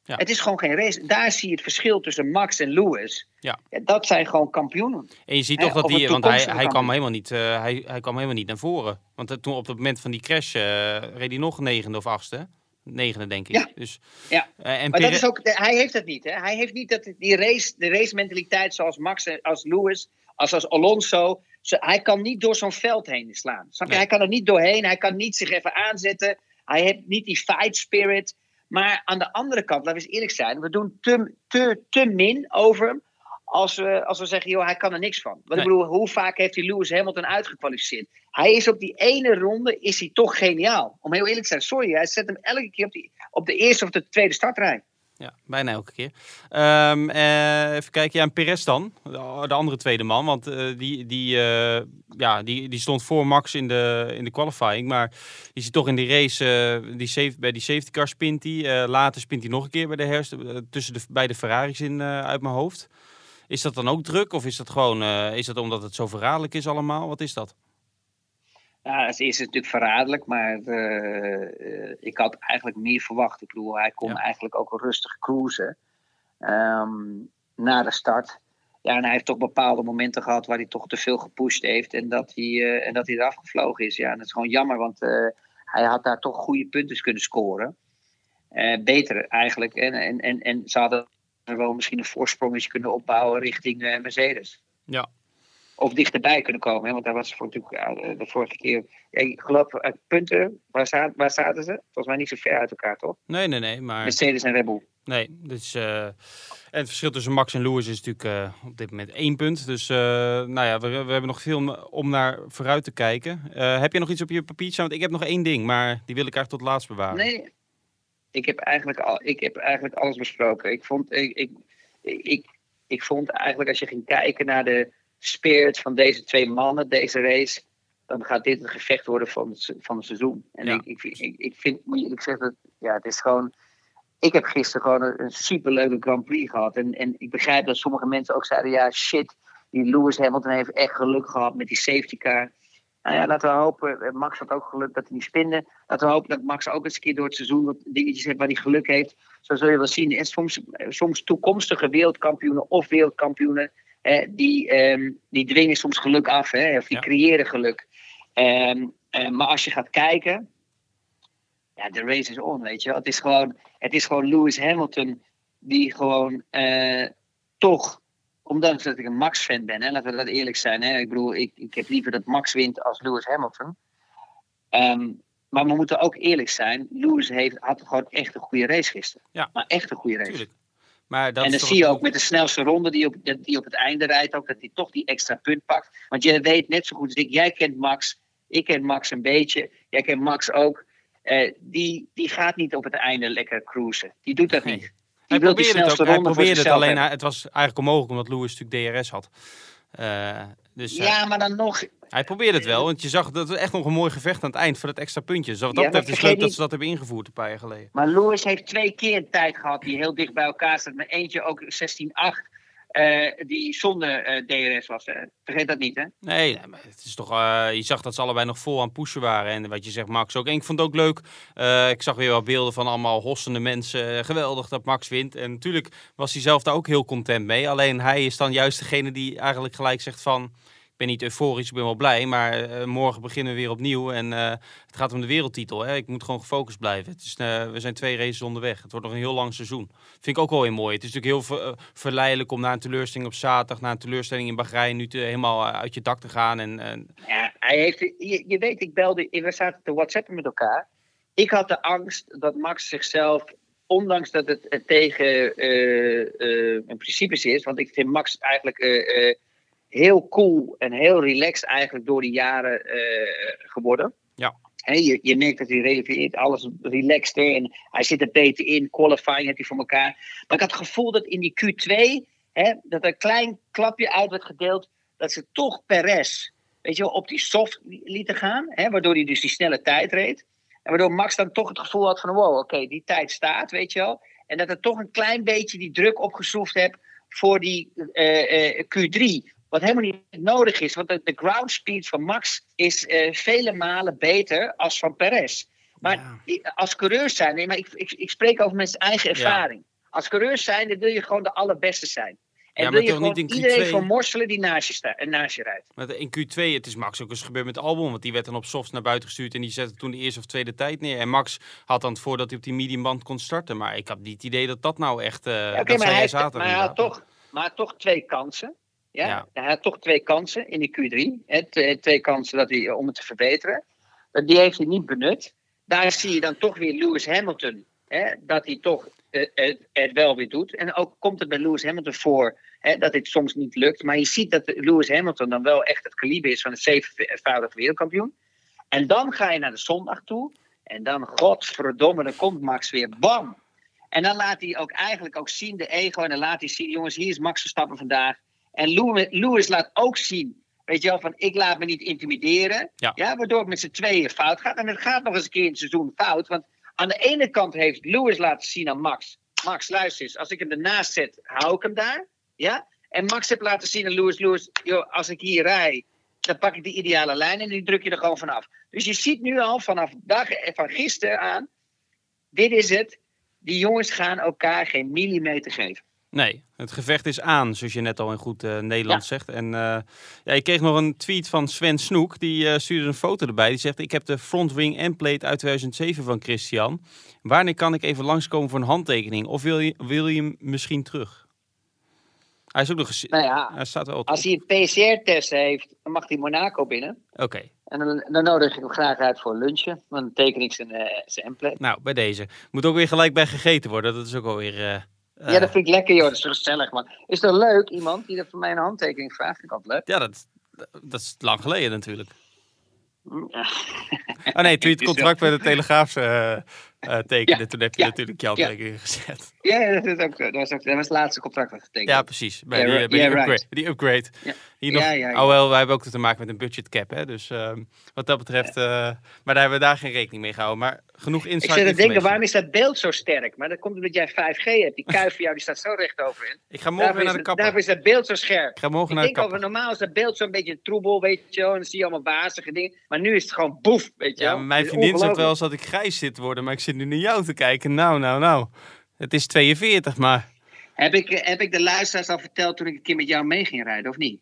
Ja. Het is gewoon geen race. Daar zie je het verschil tussen Max en Lewis. Ja. ja dat zijn gewoon kampioenen. En je ziet toch dat die, want hij, hij, kwam helemaal niet, uh, hij, hij kwam helemaal niet naar voren. Want uh, toen op het moment van die crash uh, reed hij nog negende of achtste. Negende, denk ik. Ja, dus, ja. en maar dat is ook, hij heeft het niet. Hè? Hij heeft niet dat, die race, de race mentaliteit zoals Max en als Lewis als, als Alonso. hij kan niet door zo'n veld heen slaan. Hij kan er niet doorheen. Hij kan niet zich even aanzetten. Hij heeft niet die fight spirit. Maar aan de andere kant, laten we eens eerlijk zijn. We doen te, te, te min over hem. Als we, als we zeggen, joh, hij kan er niks van. Want ik bedoel, hoe vaak heeft hij Lewis Hamilton uitgekwalificeerd? Hij is op die ene ronde, is hij toch geniaal. Om heel eerlijk te zijn, sorry, hij zet hem elke keer op, die, op de eerste of de tweede startrij. Ja, bijna elke keer. Um, uh, even kijken, ja, en Perez dan, de andere tweede man. Want uh, die, die, uh, ja, die, die stond voor Max in de, in de qualifying. Maar die zit toch in die race, die safe, bij die safety car spint hij. later spint hij nog een keer bij de herst, tussen de beide Ferraris in uit mijn hoofd. Is dat dan ook druk of is dat gewoon, is dat omdat het zo verraderlijk is allemaal? Wat is dat? Ja, als eerste natuurlijk verraderlijk, maar uh, ik had eigenlijk meer verwacht. Ik bedoel, hij kon eigenlijk ook rustig cruisen um, na de start. Ja, en hij heeft toch bepaalde momenten gehad waar hij toch te veel gepusht heeft en dat hij, uh, en dat hij eraf gevlogen is. Ja, en dat is gewoon jammer, want hij had daar toch goede punten kunnen scoren. beter eigenlijk. En, en, en, en ze hadden wel misschien een voorsprongetje kunnen opbouwen richting Mercedes. Ja, of dichterbij kunnen komen. Hè? Want daar was voor natuurlijk de vorige keer. ik geloof uit punten, waar, zaten, waar zaten ze? Volgens mij niet zo ver uit elkaar, toch? Nee, nee, nee. Maar... Mercedes en Red Bull. Nee, dus, uh, en het verschil tussen Max en Lewis is natuurlijk uh, op dit moment één punt. Dus uh, nou ja, we, we, hebben nog veel om naar vooruit te kijken. heb je nog iets op je papiertje? Want ik heb nog één ding, maar die wil ik eigenlijk tot laatst bewaren. Nee, ik heb eigenlijk, al, ik heb eigenlijk alles besproken. Ik vond, ik, ik, ik, ik vond eigenlijk als je ging kijken naar de spirit van deze twee mannen, deze race, dan gaat dit het gevecht worden van het, van het seizoen. En ik, ik, ik, ik vind, moet je eerlijk zeggen, ja, het is gewoon. Ik heb gisteren gewoon een, een superleuke Grand Prix gehad. En, en ik begrijp dat sommige mensen ook zeiden: ja, shit, die Lewis Hamilton heeft echt geluk gehad met die safety car. Nou ja, laten we hopen. Eh, Max had ook geluk dat hij niet spinde. Laten we hopen dat Max ook eens een keer door het seizoen wat dingetjes heeft waar hij geluk heeft. Zo zul je wel zien. En soms, soms toekomstige wereldkampioenen of wereldkampioenen die, um, die dwingen soms geluk af, hè, of die creëren geluk. Um, maar als je gaat kijken, ja, de race is on, weet je. Het is gewoon, het is gewoon Lewis Hamilton die gewoon uh, toch, ondanks dat ik een Max-fan ben, hè, laten we dat eerlijk zijn. Hè, ik bedoel, ik, ik heb liever dat Max wint als Lewis Hamilton. Um, maar we moeten ook eerlijk zijn. Lewis heeft, had gewoon echt een goede race gisteren. Ja. Maar echt een goede race. Tuurlijk. Maar dat en dan zie je ook met de snelste ronde die op, die op het einde rijdt, ook dat hij toch die extra punt pakt. Want je weet net zo goed als ik, jij kent Max, ik ken Max een beetje, jij kent Max ook. Uh, die, die gaat niet op het einde lekker cruisen. Die doet dat niet. Die hij probeerde het ook. Hij probeerde het alleen. Het was eigenlijk onmogelijk omdat Lewis natuurlijk DRS had. Uh, dus, ja, maar dan nog. Hij probeerde het wel, want je zag dat het echt nog een mooi gevecht aan het eind voor dat extra puntje. Dus wat dat betreft is leuk dat ze dat hebben ingevoerd een paar jaar geleden. Maar Lewis heeft twee keer een tijd gehad die heel dicht bij elkaar staat. Met eentje ook 16-8. Uh, die zonder uh, DRS was. Hè? Vergeet dat niet, hè? Nee, maar het is toch, je zag dat ze allebei nog vol aan pushen waren. En wat je zegt, Max ook. En ik vond het ook leuk. ik zag weer wat beelden van allemaal hossende mensen. geweldig dat Max wint. En natuurlijk was hij zelf daar ook heel content mee. Alleen hij is dan juist degene die eigenlijk gelijk zegt van ben niet euforisch, ik ben wel blij. Maar uh, morgen beginnen we weer opnieuw. En uh, het gaat om de wereldtitel. Hè. Ik moet gewoon gefocust blijven. Uh, we zijn twee races onderweg. Het wordt nog een heel lang seizoen. Vind ik ook wel heel mooi. Het is natuurlijk heel ver, verleidelijk om na een teleurstelling op zaterdag, na een teleurstelling in Bahrein, nu te, helemaal uit je dak te gaan. En, en... Ja, hij heeft, je, weet, ik belde, we zaten te whatsappen met elkaar. Ik had de angst dat Max zichzelf ondanks dat het tegen uh, uh, principes is, want ik vind Max eigenlijk heel cool en heel relaxed eigenlijk door die jaren uh, geworden. Ja. He, je, je merkt dat hij relativeert alles relaxter en hij zit er beter in. Qualifying heeft hij voor elkaar. Maar ik had het gevoel dat in die Q2, hè, dat er een klein klapje uit werd gedeeld, dat ze toch Perez, weet je wel, op die soft lieten gaan. Waardoor hij dus die snelle tijd reed. En waardoor Max dan toch het gevoel had van, wow, oké, die tijd staat, weet je wel. En dat er toch een klein beetje die druk opgeschroefd heb voor die uh, uh, Q3. Wat helemaal niet nodig is, want de, de ground speed van Max is uh, vele malen beter als van Perez. Maar ja. als coureurs zijn, nee, maar ik, ik, ik spreek over mijn eigen ervaring. Ja. Als coureurs zijn, dan wil je gewoon de allerbeste zijn. En ja, wil je gewoon iedereen vermorselen die naast je, sta, naast je rijdt. Maar in Q2, het is Max ook eens gebeurd met Albon. Want die werd dan op softs naar buiten gestuurd. En die zette toen de eerste of tweede tijd neer. En Max had dan het voordat hij op die mediumband kon starten. Maar ik had niet het idee dat dat nou echt... Uh, ja, okay, maar, hij, zaterdag maar hij had toch, maar toch twee kansen. Ja? ja? Hij had toch twee kansen in die Q3. Hè? Twee kansen dat hij, om het te verbeteren. Die heeft hij niet benut. Daar zie je dan toch weer Lewis Hamilton. Hè? Dat hij toch uh, het, het, wel weer doet. En ook komt het bij Lewis Hamilton voor hè, dat dit soms niet lukt. Maar je ziet dat Lewis Hamilton dan wel echt het kaliber is van een zevenvoudig wereldkampioen. En dan ga je naar de zondag toe. En dan, godverdomme, dan komt Max weer. Bam! En dan laat hij ook eigenlijk ook zien, de ego. En dan laat hij zien, jongens, hier is Max Verstappen vandaag. En Lewis, laat ook zien, weet je wel, van ik laat me niet intimideren. Ja. waardoor het met z'n tweeën fout gaat. En het gaat nog eens een keer in het seizoen fout. Want aan de ene kant heeft Lewis laten zien aan Max. Max, luister eens, als ik hem ernaast zet, hou ik hem daar. Ja? En Max heeft laten zien aan Lewis, Lewis, joh, als ik hier rij, dan pak ik de ideale lijn en die druk je er gewoon vanaf. Dus je ziet nu al vanaf dag, van gisteren aan, dit is het. Die jongens gaan elkaar geen millimeter geven. Nee, het gevecht is aan, zoals je net al in goed uh, Nederlands zegt. En uh, ja, ik kreeg nog een tweet van Sven Snoek. Die uh, stuurde een foto erbij. Die zegt, ik heb de front wing endplate uit 2007 van Christian. Wanneer kan ik even langskomen voor een handtekening? Of wil je, wil je hem misschien terug? Hij is ook nog. Nou ja, hij staat wel als hij een PCR-test heeft, dan mag hij Monaco binnen. Oké. Okay. En dan, dan, nodig ik hem graag uit voor lunchen. Dan teken ik zijn, uh, zijn endplate. Nou, bij deze. Moet ook weer gelijk bij gegeten worden. Dat is ook alweer... Ja, dat vind ik lekker, joh. Dat is toch gezellig, man. Is toch leuk, iemand die dat voor mij een handtekening vraagt? Vind ik altijd leuk. Ja, dat, dat is lang geleden natuurlijk. Ja. Oh nee, toen je het contract bij de Telegraaf uh, uh, tekende, ja, toen heb je ja, natuurlijk je handtekening gezet. Ja, dat, is ook, dat, was ook, dat was het laatste contract dat getekend. Ja, precies. Bij, die, bij die, upgrade, right. die upgrade. Hier nog, ja, ja, Oh, wel, wij hebben ook te maken met een budget cap, hè. Dus uh, wat dat betreft... Uh, maar daar hebben we daar geen rekening mee gehouden. Maar genoeg insight Ik zit te denken, waarom is dat beeld zo sterk? Maar dat komt omdat jij 5G hebt. Die kuif van jou die staat zo recht overin. Ik ga morgen naar de kapper. Daarvoor is dat beeld zo scherp. Ik ga morgen ik naar de denk kapper. over normaal is dat beeld zo'n beetje troebel, weet je wel. En dan zie je allemaal wazige dingen. Maar nu is het gewoon boef, weet je Ja, wel. mijn vriendin zegt wel eens dat ik grijs zit te worden. Maar ik zit nu naar jou te kijken. Nou, nou, nou. Het is 42, maar... Heb ik, heb ik de luisteraars al verteld toen ik een keer met jou mee ging rijden, of niet?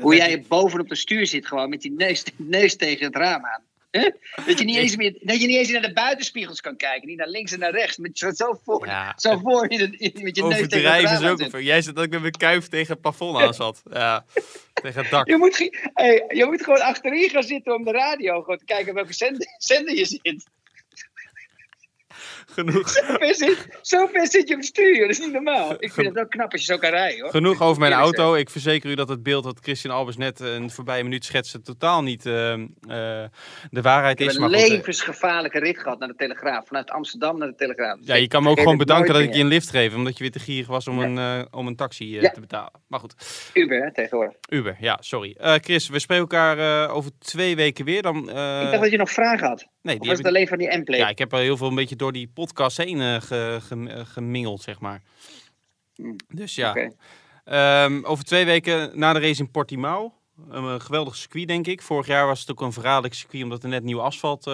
Hoe jij bovenop de stuur zit, gewoon met die neus, neus tegen het raam aan. Huh? Dat, je niet eens meer, dat je niet eens naar de buitenspiegels kan kijken. Niet naar links en naar rechts. Met zo, zo voor, Ja. zo voor in het, in- met je neus tegen het raam is aan ook... zit. een- Jij zegt dat ik met mijn kuif tegen het plafond aan zat. Ja, tegen het dak. Je moet, hey, je moet gewoon achterin gaan zitten om de radio gewoon te kijken welke zender, zender je zit. Genoeg, Zo ver zit, je op het stuur, dat is niet normaal. Ik vind het wel knap als je zo kan rijden hoor. genoeg over mijn auto. Ik verzeker u dat het beeld dat Christian Albers net eh, een voorbije minuut schetste... totaal niet eh, eh, de waarheid Ik is. heb Maar een levensgevaarlijke rit gehad naar de Telegraaf. Vanuit Amsterdam naar de Telegraaf. ja, je kan me ook gewoon bedanken dat ik je een lift geef... omdat je weer te gierig was om, Ja. een, om een taxi Ja. te betalen. Maar goed. Uber hè, tegenwoordig. Uber, ja, sorry. Chris, we spreken elkaar over twee weken weer. Dan, ik dacht dat je nog vragen had. nee, Of die was heb het ik- alleen van die M-play? Ja, ik heb er heel veel een beetje door die podcast heen ge- ge- eh, gemingeld, zeg maar. Hmm. Dus ja. Ehm, over twee weken na de race in Portimao. Een, eh, geweldig circuit, denk ik. Vorig jaar was het ook een verraderlijk circuit omdat er net nieuw asfalt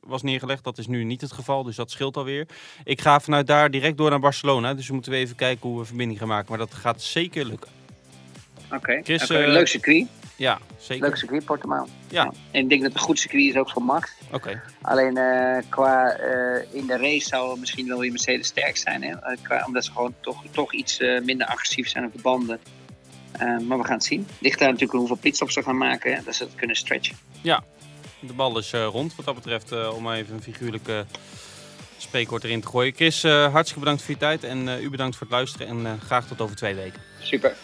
was neergelegd. Dat is nu niet het geval, dus dat scheelt alweer. Ik ga vanuit daar direct door naar Barcelona. Dus we moeten we even kijken hoe we verbinding gaan maken. Maar dat gaat zeker lukken. Oké. Chris, eh, leuk circuit. Ja, zeker. Leuk circuit, Portimao. Ja. En ik denk dat het een goed circuit is ook voor Max. Oké. Alleen eh, qua eh, in de race zou misschien wel weer Mercedes sterk zijn. Hè? Eh, qua, omdat ze gewoon toch, toch iets minder agressief zijn op de banden. Maar we gaan het zien. Ligt daar natuurlijk hoeveel pitstops ze gaan maken. Hè? Dat ze het kunnen stretchen. De bal is rond wat dat betreft, om even een figuurlijke spreekwoord erin te gooien. Chris, hartstikke bedankt voor je tijd en u bedankt voor het luisteren en graag tot over twee weken. Super.